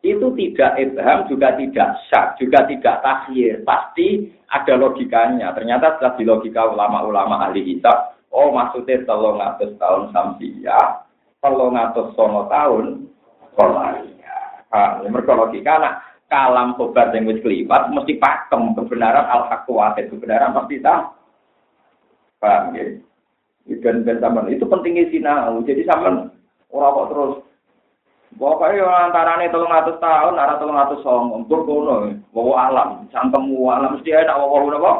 itu tidak ibham, juga tidak syak, juga tidak takhir. Pasti ada logikanya. Ternyata setelah di logika ulama-ulama ahli kitab, oh maksudnya telung atus tahun samsia, telung atus sono tahun kolaria. Nah, mereka logika, nah, kalam sobat yang wis kelipat, mesti pakem kebenaran al-haq kebenaran pasti tak. Paham ya? Dan, dan itu pentingnya sinau. Jadi sama orang kok terus Pokoknya antara ini tolong atas tahun, arah tolong atas song, untuk kono, bawa alam, cangkemmu alam mesti bawa bawa apa?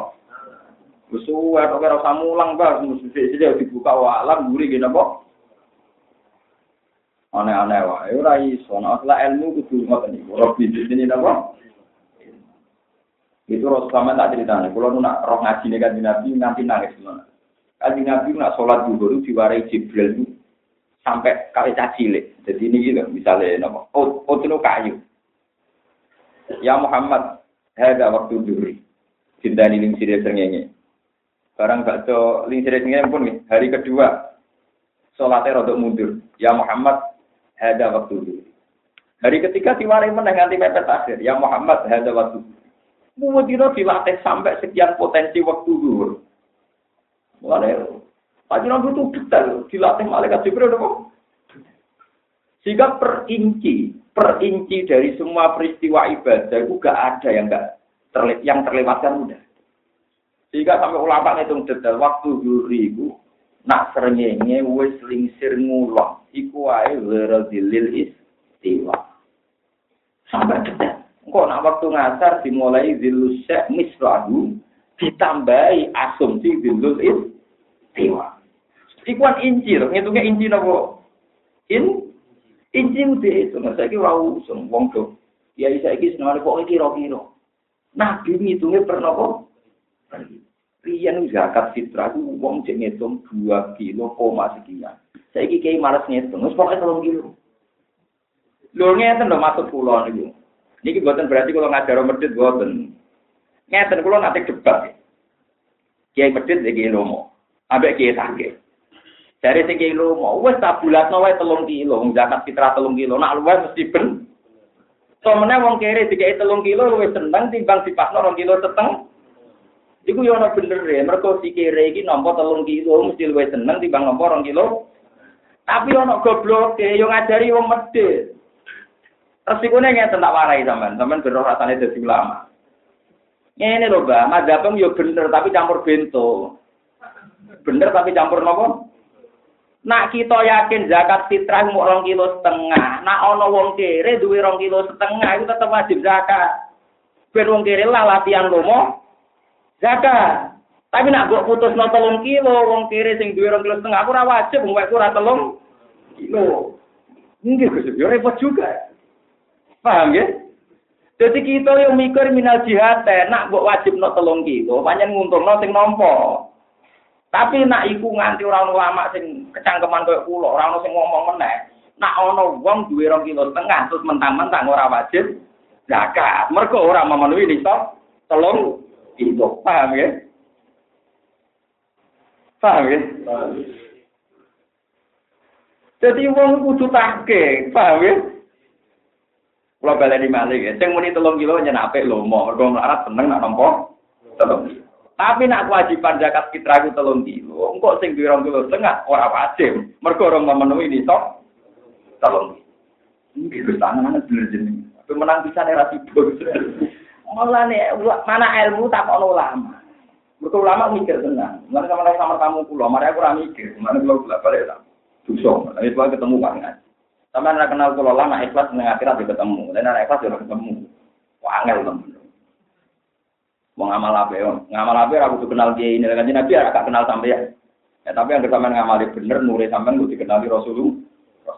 Besu, atau kira mulang bah, mesti saja dibuka wa alam, gurih gini? Aneh-aneh ya ora iso, nah ilmu kudu iki. Ora bisnis ini? Itu Rasulullah tak ceritanya, kalau nak roh ngaji nih kan Nabi nanti nangis gimana? Kaji Nabi nak sholat dulu diwarai Jibril itu sampai kali cilik. Jadi ini gitu, misalnya nama, oh, oh kayu. Ya Muhammad, ada waktu duri. Cinta ini ling sirir sengenge. Barang baca ling sirir sengenge pun hari kedua. Sholatnya rodok mundur. Ya Muhammad, ada waktu duri. Hari ketiga diwarai menang nanti mepet akhir. Ya Muhammad, ada waktu duri. Mudino dilatih sampai sekian potensi waktu dulu. Mulai Panjenengan itu detail dilatih malaikat Jibril kok. Sehingga perinci, perinci dari semua peristiwa ibadah itu gak ada yang gak terle yang terlewatkan udah. Sehingga sampai ulama ngitung detail waktu itu nak serengenge wis lingsir ngulon iku wae weradilil istiwa. Sampai detail. Kok nak waktu ngasar dimulai syekh misrahu ditambahi asumsi zilul istiwa. Ikuan inci loh, ngitungnya inci nopo. In, inci udah itu, nggak saya kira usung, wong tuh. Ya saya kira senang kok kira-kira. Nabi ngitungnya pernah kok. Rian zakat fitrah itu wong cek ngitung dua kilo koma sekian. Saya kira malas ngitung, terus pokoknya tolong kilo. Lho ngeten lho maksud kula niku. Niki buatan berarti kalau ngajar medit buatan. Ngeten kula nanti debat. Kiai medit iki lomo. Ambek kiai sakit. Dari kilo mau wes tak bulatno wae telung kilo, zakat fitrah telung kilo. Nak luwes mesti ben. Somene wong kere dikai telung kilo luwes seneng timbang dipakno rong kilo seteng. Iku yo ana bener ya, mergo si kere iki nampa telung kilo mesti luwes seneng timbang nampa rong kilo. Tapi ana goblok e yo ngajari wong medhit. Resikune ngeten tak warai sampean, sampean beroh rasane dadi ulama. Ngene lho, Mbak, madzhabem yo bener tapi campur bento. Bener tapi campur nopo? Nak kita yakin zakat fitrah mau rong kilo setengah. Nak ono wong kere duwe rong kilo setengah itu tetap wajib zakat. Ben wong kere lah latihan lomo zakat. Tapi nak gue putus no telung kilo, wong kere sing duwe rong kilo setengah, aku ora wajib, wong ora telung kilo. Ini gue ya repot juga. Paham ya? Jadi kita yang mikir minal jihad, nak gue wajib no telung kilo, banyak nguntung no sing nompo. Tapi nak iku nganti orang ulama sing kecangkeman koyo kula, ora ono sing ngomong meneh. Nak ono wong duwe 2 kilo setengah terus mentang-mentang ora wajib zakat. Mergo ora memenuhi nisab telung itu. Paham ya? Paham ya? Jadi wong kudu take, paham ya? Kalau baleni malih ya, sing muni telung kilo nyenape lomo, mergo melarat seneng nak nampa telung kilo. Tapi nak kewajiban zakat fitrah itu telung kilo. Engkau sing di kilo setengah orang wajib. Mereka orang memenuhi ini sok telung kilo. Ini gue tangan bener jenis. Tapi menang bisa nih rasi Malah nih mana ilmu tak ono ulama. Mereka ulama mikir tenang. Mana sama sama kamu pulau. Mari aku ramai mikir. Mana pulau pulau balik lah. Dusong. Nanti pulau ketemu banget. Sama anak kenal pulau lama ikhlas dengan akhirat ketemu. Dan anak ikhlas juga ketemu. Wah angel temen. Mau ngamal apa ya? Ngamal apa aku tuh kenal dia ini kan Nabi ya agak kenal sampai ya. Ya tapi yang sampean ngamali bener nure sampean kudu dikenali Rasulullah.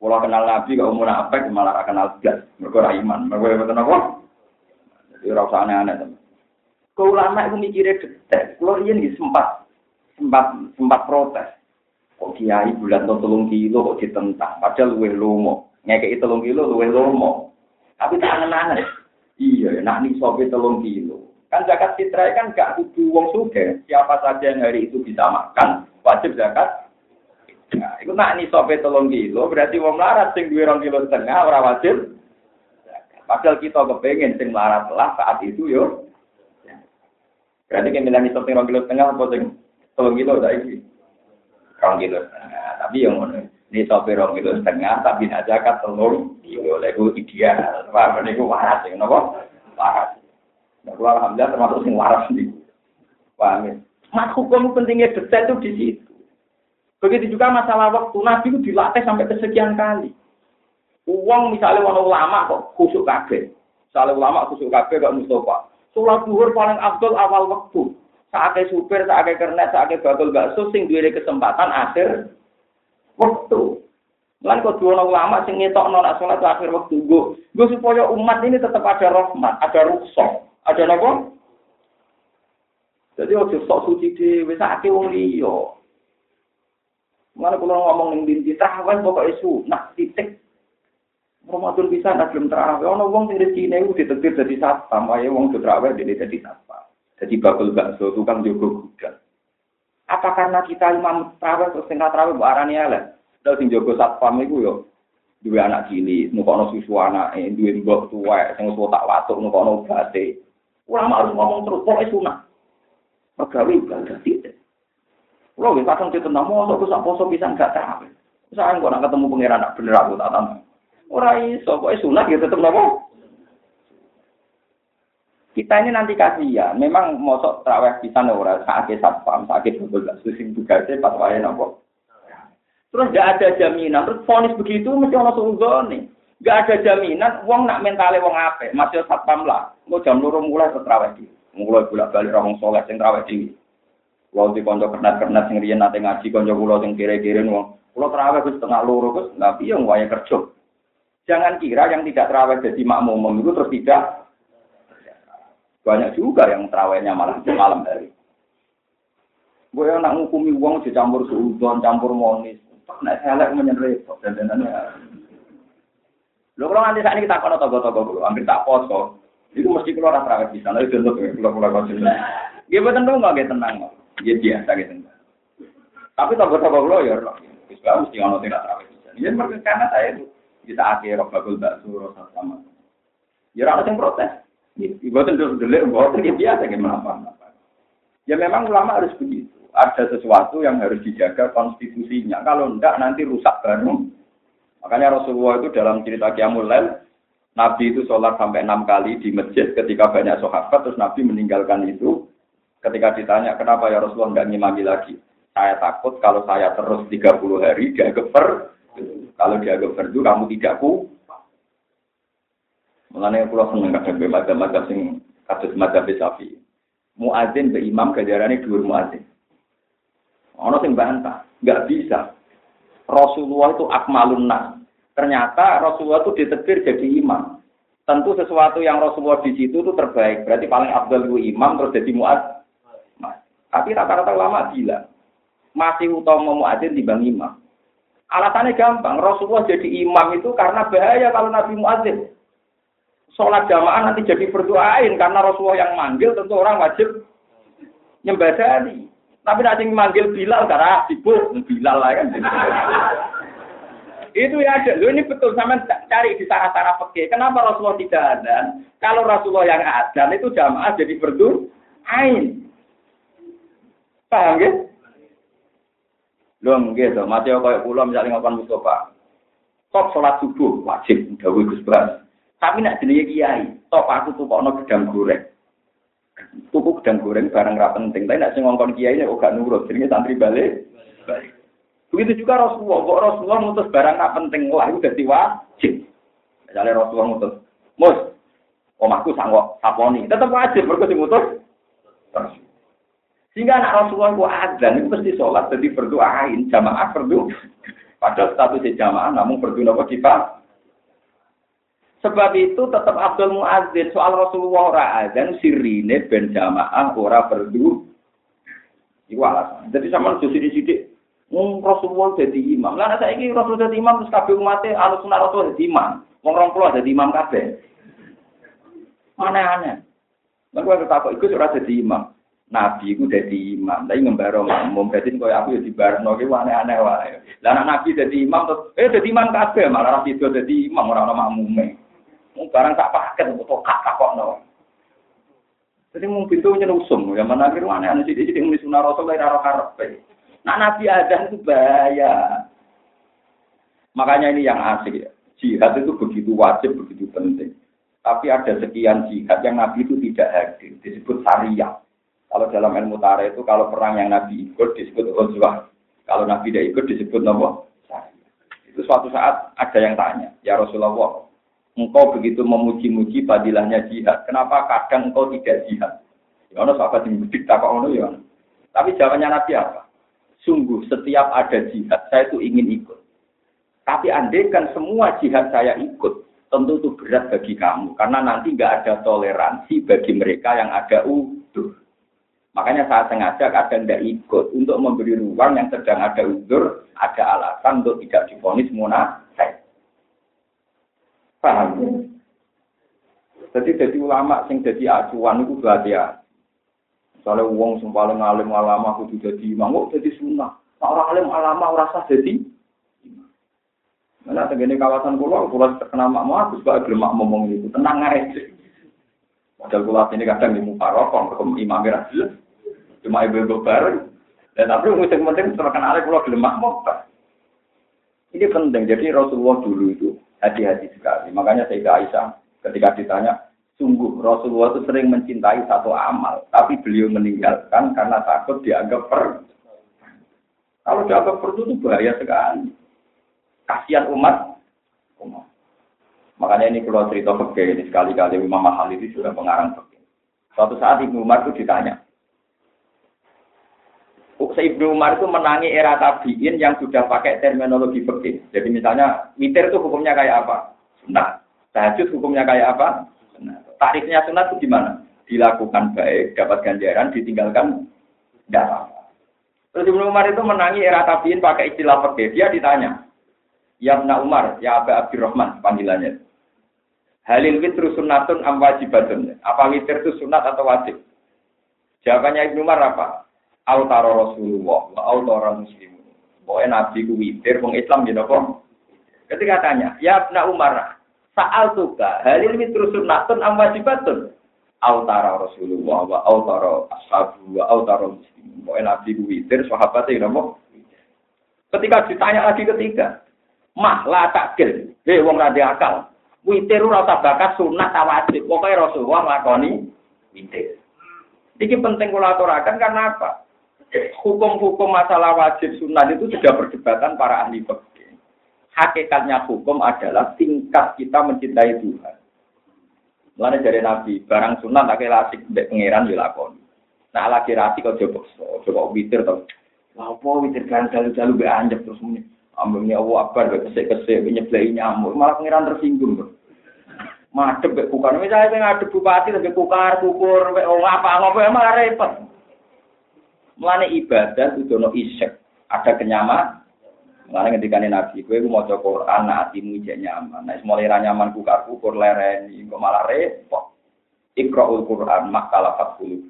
Kalau kenal Nabi kok umur apa malah kenal gas. Mergo ra iman. Mergo ya betul apa? Jadi ora usah aneh-aneh. Kau ulama itu mikirnya detek. Kalau ini sempat sempat sempat protes. Kok kiai bulan to telung kilo kok ditentang. Padahal luwih lomo. Ngekei telung kilo luwih lomo. Tapi tak angen-angen. Iya, nak nih sopi telung kilo. Kan zakat fitrah kan gak kudu wong suge. Siapa saja yang hari itu bisa makan, wajib zakat. Nah, itu nak nih sopi telung kilo, berarti wong larat sing duwe rong kilo setengah ora wajib. Padahal kita kepengen sing larat lah saat itu yo. Berarti kan milani sopi rong kilo setengah apa sing telung kilo saiki. Rong kilo setengah. Tapi yang ngono. Ini sopi rong kilo setengah, tapi nak zakat telung kilo. Lalu ideal. Wah, ini ku waras. Kenapa? Waras. Nah, alhamdulillah termasuk sing waras nih. Paham ya? Mas hukum pentingnya detail itu di situ. Begitu juga masalah waktu. Nabi itu dilatih sampai kesekian kali. Uang misalnya orang ulama kok khusuk kabeh. Misalnya ulama khusuk kabeh gak Mustafa. Sholat duhur paling abdul awal waktu. Saatnya supir, saatnya kernet, saatnya bakul bakso, sing duwe kesempatan akhir waktu. Lan kok dua ulama sing ngetok nona sholat akhir waktu gue, gue supaya umat ini tetap ada rahmat, ada rukhsah, ada apa? Jadi waktu sok suci di sakit wong liya. Mana kalau ngomong ning dinti tarawih pokoke nah titik. Ramadan bisa nak belum terawih. Ono wong sing rezekine iku ditetir dadi satpam, ayo wong terawih dene dadi satpam. Jadi bakul bakso tukang jogo gudang. Apa karena kita imam terawih terus sing terawih mbok arani elek? Terus sing jaga satpam iku yo duwe anak cilik, nukono susu anake, duwe mbok tuwek sing wis tak watuk nukono obate. Ulama harus ngomong terus, pokoknya sunah. Pegawai ibadah tidak. Kalau nggih kadang ditentang mau aku sak poso pisan gak terawih. Saya nggak nak ketemu pangeran bener aku tak tahu. Ora iso, kok sunah ya tetep nopo. Kita ini nanti kasihan, memang mosok terawih pisan ora sakit satpam, sakit betul sing tugasnya pas wae nopo. Terus gak ada jaminan, terus fonis begitu mesti ono nih. Gak ada jaminan, wong nak mentale wong apik, masih satpam lah. Mau jam loro mulai terawih di. Mulai bolak-balik orang soleh sing terawih di. Kulo di konco kernat-kernat sing riyen nate ngaji konco kulo sing kire-kire wong. Kulo terawih wis setengah loro Gus, lha piye wong kerja. Jangan kira yang tidak terawih jadi makmum itu terus tidak banyak juga yang terawihnya malah di malam hari. Gue yang nak ngukumi uang dicampur suudon, campur monis. Nek selek menyen repot dan ya. Lho kalau nanti saat ini kita kono togo-togo hampir tak poso. Itu mesti keluar terawih di sana, itu untuk keluar-keluar kau Gimana tenang nggak tenang nggak? Ya biasa gitu. Tapi tokoh-tokoh lo ya, Islam mesti ngono tidak terawih. Ya mereka karena saya itu kita akhir roh bagul bakso roh sama. Ya orang yang protes. Ibu tentu dulu, ibu tentu biasa gimana Ya memang ulama harus begitu. Ada sesuatu yang harus dijaga konstitusinya. Kalau enggak nanti rusak baru. Makanya Rasulullah itu dalam cerita Qiyamul Nabi itu sholat sampai enam kali di masjid ketika banyak sahabat, terus Nabi meninggalkan itu Ketika ditanya, kenapa ya Rasulullah nggak ngimami lagi? Saya takut kalau saya terus 30 hari dia geper. Kalau dia geper itu kamu tidak ku. Mengenai pulau seneng kadang bermacam-macam sing kasus macam besafi. Muadzin be imam kejarannya dua muadzin. Ono sing bantah, nggak bisa. Rasulullah itu akmalun. Ternyata Rasulullah itu ditetir jadi imam. Tentu sesuatu yang Rasulullah di situ itu terbaik. Berarti paling abdul imam terus jadi muadzin. Tapi rata-rata ulama bilang masih utama muadzin dibanding imam. Alasannya gampang, Rasulullah jadi imam itu karena bahaya kalau Nabi muadzin. Sholat jamaah nanti jadi berdoain karena Rasulullah yang manggil tentu orang wajib nyembadani. Tapi nanti manggil Bilal karena sibuk Bilal lah kan. itu ya ada. Lo ini betul sama cari di sarah-sarah peke. Kenapa Rasulullah tidak ada? Kalau Rasulullah yang ada itu jamaah jadi berdoain. Paham? Lho nggih to, mati kaya kula misalnya ngomong Mustafa. Top salat subuh wajib dawuh Gus. Tapi nek jenenge kiai, top aku tukokno gedang goreng. Tuku gedang goreng barang ra penting, tapi nek sing ngongkon kiai nek gak nurut, jenenge santri balik. Begitu juga Rasulullah, kok Rasulullah mutus barang ra penting lah itu dadi wajib. Misalnya Rasulullah mutus, "Mus, omahku sanggup saponi. Tetap wajib mergo mutus. Sehingga anak Rasulullah itu adzan itu pasti sholat jadi berdoain jamaah berdoa. Padahal statusnya jamaah namun berdoa apa kita. Sebab itu tetap Abdul Muazzin soal Rasulullah ora adzan sirine ben jamaah ora berdoa. Iku alasan. Jadi sama sini sidik Wong Rasulullah jadi imam. Lah saya ini Rasul jadi imam terus kabeh umatnya alus sunnah Rasul jadi imam. Wong rong puluh jadi imam kabeh. Mana aneh. Lalu aku takut ikut ora jadi imam. Nabi itu jadi imam, tapi ngembaro makmum. Jadi kau aku ya di barno, itu aneh-aneh wae. Lah Nabi jadi imam terus, eh jadi imam kabeh malah Nabi itu jadi imam orang-orang makmume. Mau barang tak paket, atau kak kok no. Jadi mau pintu nyerusum, ya mana kira aneh-aneh sih, jadi ngomong sunah rasul dari arah karpe. Nah Nabi ada itu bahaya. Makanya ini yang asik ya. Jihad itu begitu wajib, begitu penting. Tapi ada sekian jihad yang Nabi itu tidak hadir, disebut syariah. Kalau dalam ilmu tarikh itu kalau perang yang Nabi ikut disebut Ghazwah. Kalau Nabi tidak ikut disebut nama Itu suatu saat ada yang tanya, ya Rasulullah, engkau begitu memuji-muji fadilahnya jihad, kenapa kadang engkau tidak jihad? Ya ono sahabat yang bedik tak ono ya. Tapi jawabannya Nabi apa? Sungguh setiap ada jihad saya itu ingin ikut. Tapi andaikan semua jihad saya ikut, tentu itu berat bagi kamu karena nanti nggak ada toleransi bagi mereka yang ada utuh. Makanya saya sengaja kadang tidak ikut untuk memberi ruang yang sedang ada uzur, ada alasan untuk tidak difonis munafik. Paham? Jadi jadi ulama sing jadi acuan itu ya. Soalnya uang sing paling alim ulama kudu jadi imam, kok jadi sunnah. Nah, orang alim ulama rasa jadi Mana tegene kawasan pulau, pulau terkenal mak mau aku sebagai gelem ngomong itu tenang aja. Padahal pulau ini kadang di muka rokok, ke imam jelas. Cuma ibu-ibu bareng. Dan tapi musim penting terkenal kalau gelem makmum. Ini penting. Jadi Rasulullah dulu itu hati-hati sekali. Makanya saya Aisyah ketika ditanya, sungguh Rasulullah itu sering mencintai satu amal, tapi beliau meninggalkan karena takut dianggap per. Kalau dianggap per itu bahaya sekali. Kasihan umat. umat. Makanya ini kalau cerita fakir ini sekali-kali Imam Mahal itu sudah pengarang fakir. Suatu saat Ibnu Umar itu ditanya, Ibnu Umar itu menangi era tabiin yang sudah pakai terminologi fikih. Jadi misalnya witir itu hukumnya kayak apa? Sunat. Tahajud hukumnya kayak apa? Sunat. Tarifnya sunat itu gimana? Dilakukan baik, dapat ganjaran, ditinggalkan tidak apa. Terus Ibnu Umar itu menangi era tabiin pakai istilah fikih. Dia ditanya, Ya Ibnu Umar, ya Aba Abdurrahman panggilannya. Halil witru sunatun am wajibatun. Apa witir itu sunat atau wajib? Jawabannya Ibnu Umar apa? Autara Rasulullah wa autara muslimun. Pokoknya Nabi ku witir, wong Islam gitu kok. Ketika tanya, ya Ibn Umar, saal tuka, halil mitru sunnatun am wajibatun. Autara Rasulullah wa autara ashabu wa autara muslimun. Pokoknya Nabi ku witir, sahabatnya gitu kok. Ketika ditanya lagi ketiga, mah lah takil, hei wong rada akal. Witir ora usah bakat sunat ta wajib. Pokoke Rasulullah nglakoni witir. Iki penting kula aturaken karena apa? Hukum-hukum masalah wajib sunnah itu sudah perdebatan para ahli fikih. Hakikatnya hukum adalah tingkat kita mencintai Tuhan. Mulane dari Nabi, barang sunnah tak lasik mbek pangeran dilakoni. Nah lagi rati kok coba coba witir to. Lah apa witir kan jalu-jalu be anjep terus muni. Ambungnya Allah akbar be kesek-kesek nyeblei nyamuk, malah pangeran tersinggung tuh. Madep be kukar, misalnya ngadep bupati tapi kukar kukur be apa apa malah repot. Mulane ibadah no isek, ada kenyaman. Mulane ketika Nabi, gue mau coba Quran, nah hatimu jadi nyaman. Nah, mulai nyaman kukar kukur lereni, kok malah repot. Iqra'ul Quran, makalah fatkulu.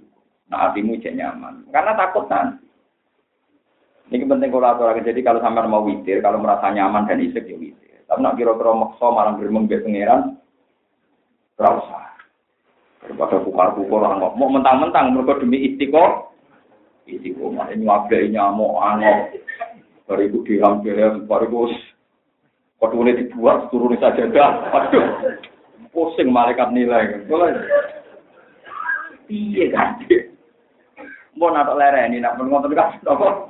Nah, hatimu jadi nyaman. Karena takut nanti. Ini penting kalau aturakan. Jadi kalau sampai mau witir, kalau merasa nyaman dan isek ya witir. Tapi nak kira-kira maksa malah bermeng be pangeran, terasa. Daripada kukar-kukur, mau mentang-mentang mereka demi istiqomah, Isi koma ini wabai nyamuk angok. Bariku dihampir, bariku ini dibuat, turun saja dah. Waduh, pusing malaikat nilai. Iya kan? Mau nato lereni, nak pun ngotot kan? Apa?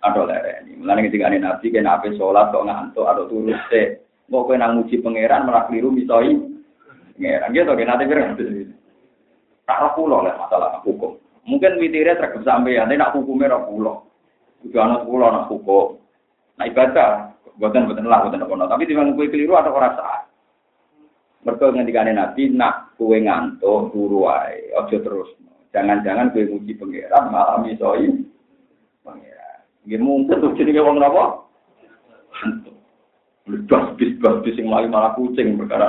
Ada lereni. Mulanya ketika ini nabi, kena apa sholat, kok ngantuk, atau turun se. Mau kue nang muji pangeran, malah keliru misoi. pengeran. Gitu, nanti biar Tak pulau lah masalah hukum. Mungkin witirnya terkep sampai ya, nak hukumnya rak pulau. Juga anak pulau nak hukum. Nah ibadah, buatan buatan lah, buatan apa Tapi timbang kue keliru atau orang salah. Mereka ngendikane Nabi, nak kue ngantuk, turu ojo terus. Jangan-jangan kue muji pangeran malah misoi pangeran. Nggih mungkin tuh jenenge napa? Hantu. Ledas bis bis sing malah kucing perkara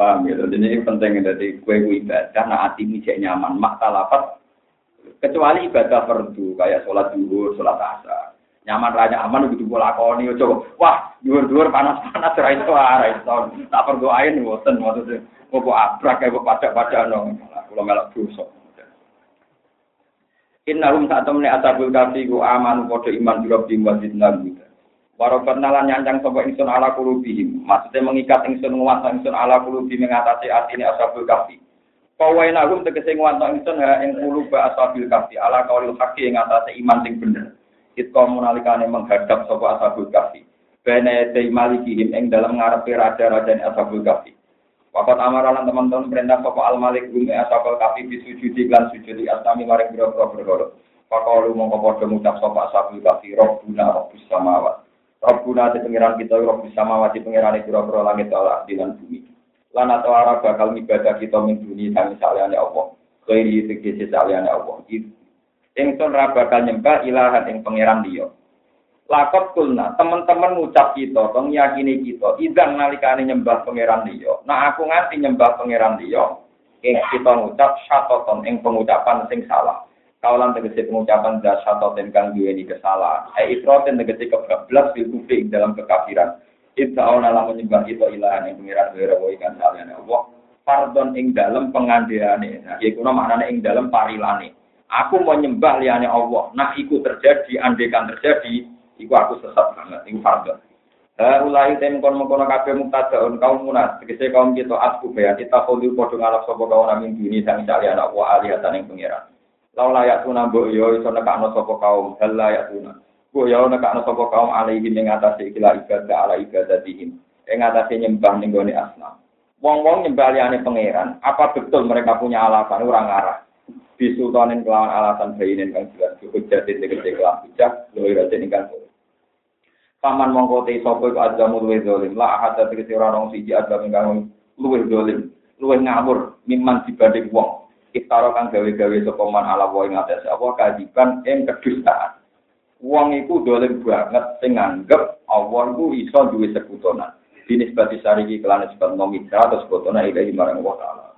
Paham ya? Jadi ini penting dari kue kue ibadah, nah hati ini nyaman, mak talafat. Kecuali ibadah fardu kayak sholat duhur, sholat asar. Nyaman raya aman begitu bola koni, coba. Wah, duhur-duhur panas-panas, rai rai itu. Tak perlu air, ngoten maksudnya. Mau abrak kayak pajak-pajak no. Kalau melak dosa. Innahum saat temen asabul kafi ku aman kode iman birab di wajib nabi. Warobat nalan nyancang sopo ingsun ala kulubihim. Maksudnya mengikat ingsun nguwasa ingsun ala kulubi mengatasi asini asabul kafi. Kawai nagum tegese nguwasa ingsun ha ing kuluba asabil kafi. Ala kaulil haki ing atase iman sing bener. Itko munalikane menghadap sopo asabul kafi. Bene te malikihim ing dalam ngarepe raja-raja asabul kafi. Wakat amaralan teman-teman perintah sopo al malik gum asabul kafi bisujudi lan sujudi asami maring biro-biro bergoro. Pakalu mongko padha ngucap sopo asabul kafi robbuna robbus samawat. Rabbuna te pengiran kita roh bisa mawati pengiran itu roh langit ala dilan bumi. Lan atau arah bakal ibadah kita min dunia sami saliyane Allah. Khairi tegese saliyane Allah. Ingsun ra bakal nyembah ilahan ing pengiran dia. Lakot kulna, teman-teman ngucap kita, tong yakini kita, idang nalikane nyembah pangeran dia. Nah aku nganti nyembah pangeran dia, kita ngucap syatoton ing pengucapan sing salah. Kaulan tegesi pengucapan dasar atau kang di kesalahan. Eh isroten tegesi kebablas fil kufri dalam kekafiran. Ibta auna menyembah itu ilahan yang pengiran wira wa ikan salian Allah. Pardon ing dalam pengandiane. Nah, iku maknane ing dalam parilane. Aku mau nyembah liane Allah. Nah, iku terjadi, andekan terjadi, iku aku sesat banget. Iku pardon. Ulai tem kon mengkono kabeh muktadaun kaum munas. Tegese kaum kita asku bayan kita kudu padha ngalap sapa kaum namin dini sang salian Allah alihatan ing pengiran. Lau layak tuna mbok yo iso nekakno sapa kaum, hal layak tuna. Mbok yo nekakno sapa kaum alaihi ing atase ikilah ibadah ala ibadatihim. Ing atase nyembah ning gone asnam. Wong-wong nyembah liyane pangeran, apa betul mereka punya alasan orang arah? Bisultanin kelawan alasan bayinin kang jelas jadi tegese kelam bijak, luwih rajin ingkang Paman mongko te sapa iku adamu luwih zalim. La ahad tegese ora nang siji adam ingkang luwih zalim, luwih ngawur miman dibanding wong. Iftara kang gawe-gawe sapa man ala wa ing atase apa kadiban ing kedustaan. Wong iku dolim banget sing nganggep Allah iku iso duwe sekutonan. Dinisbati sariki kelan sebab nomitra atau sekutona ilahi marang Allah Ta'ala.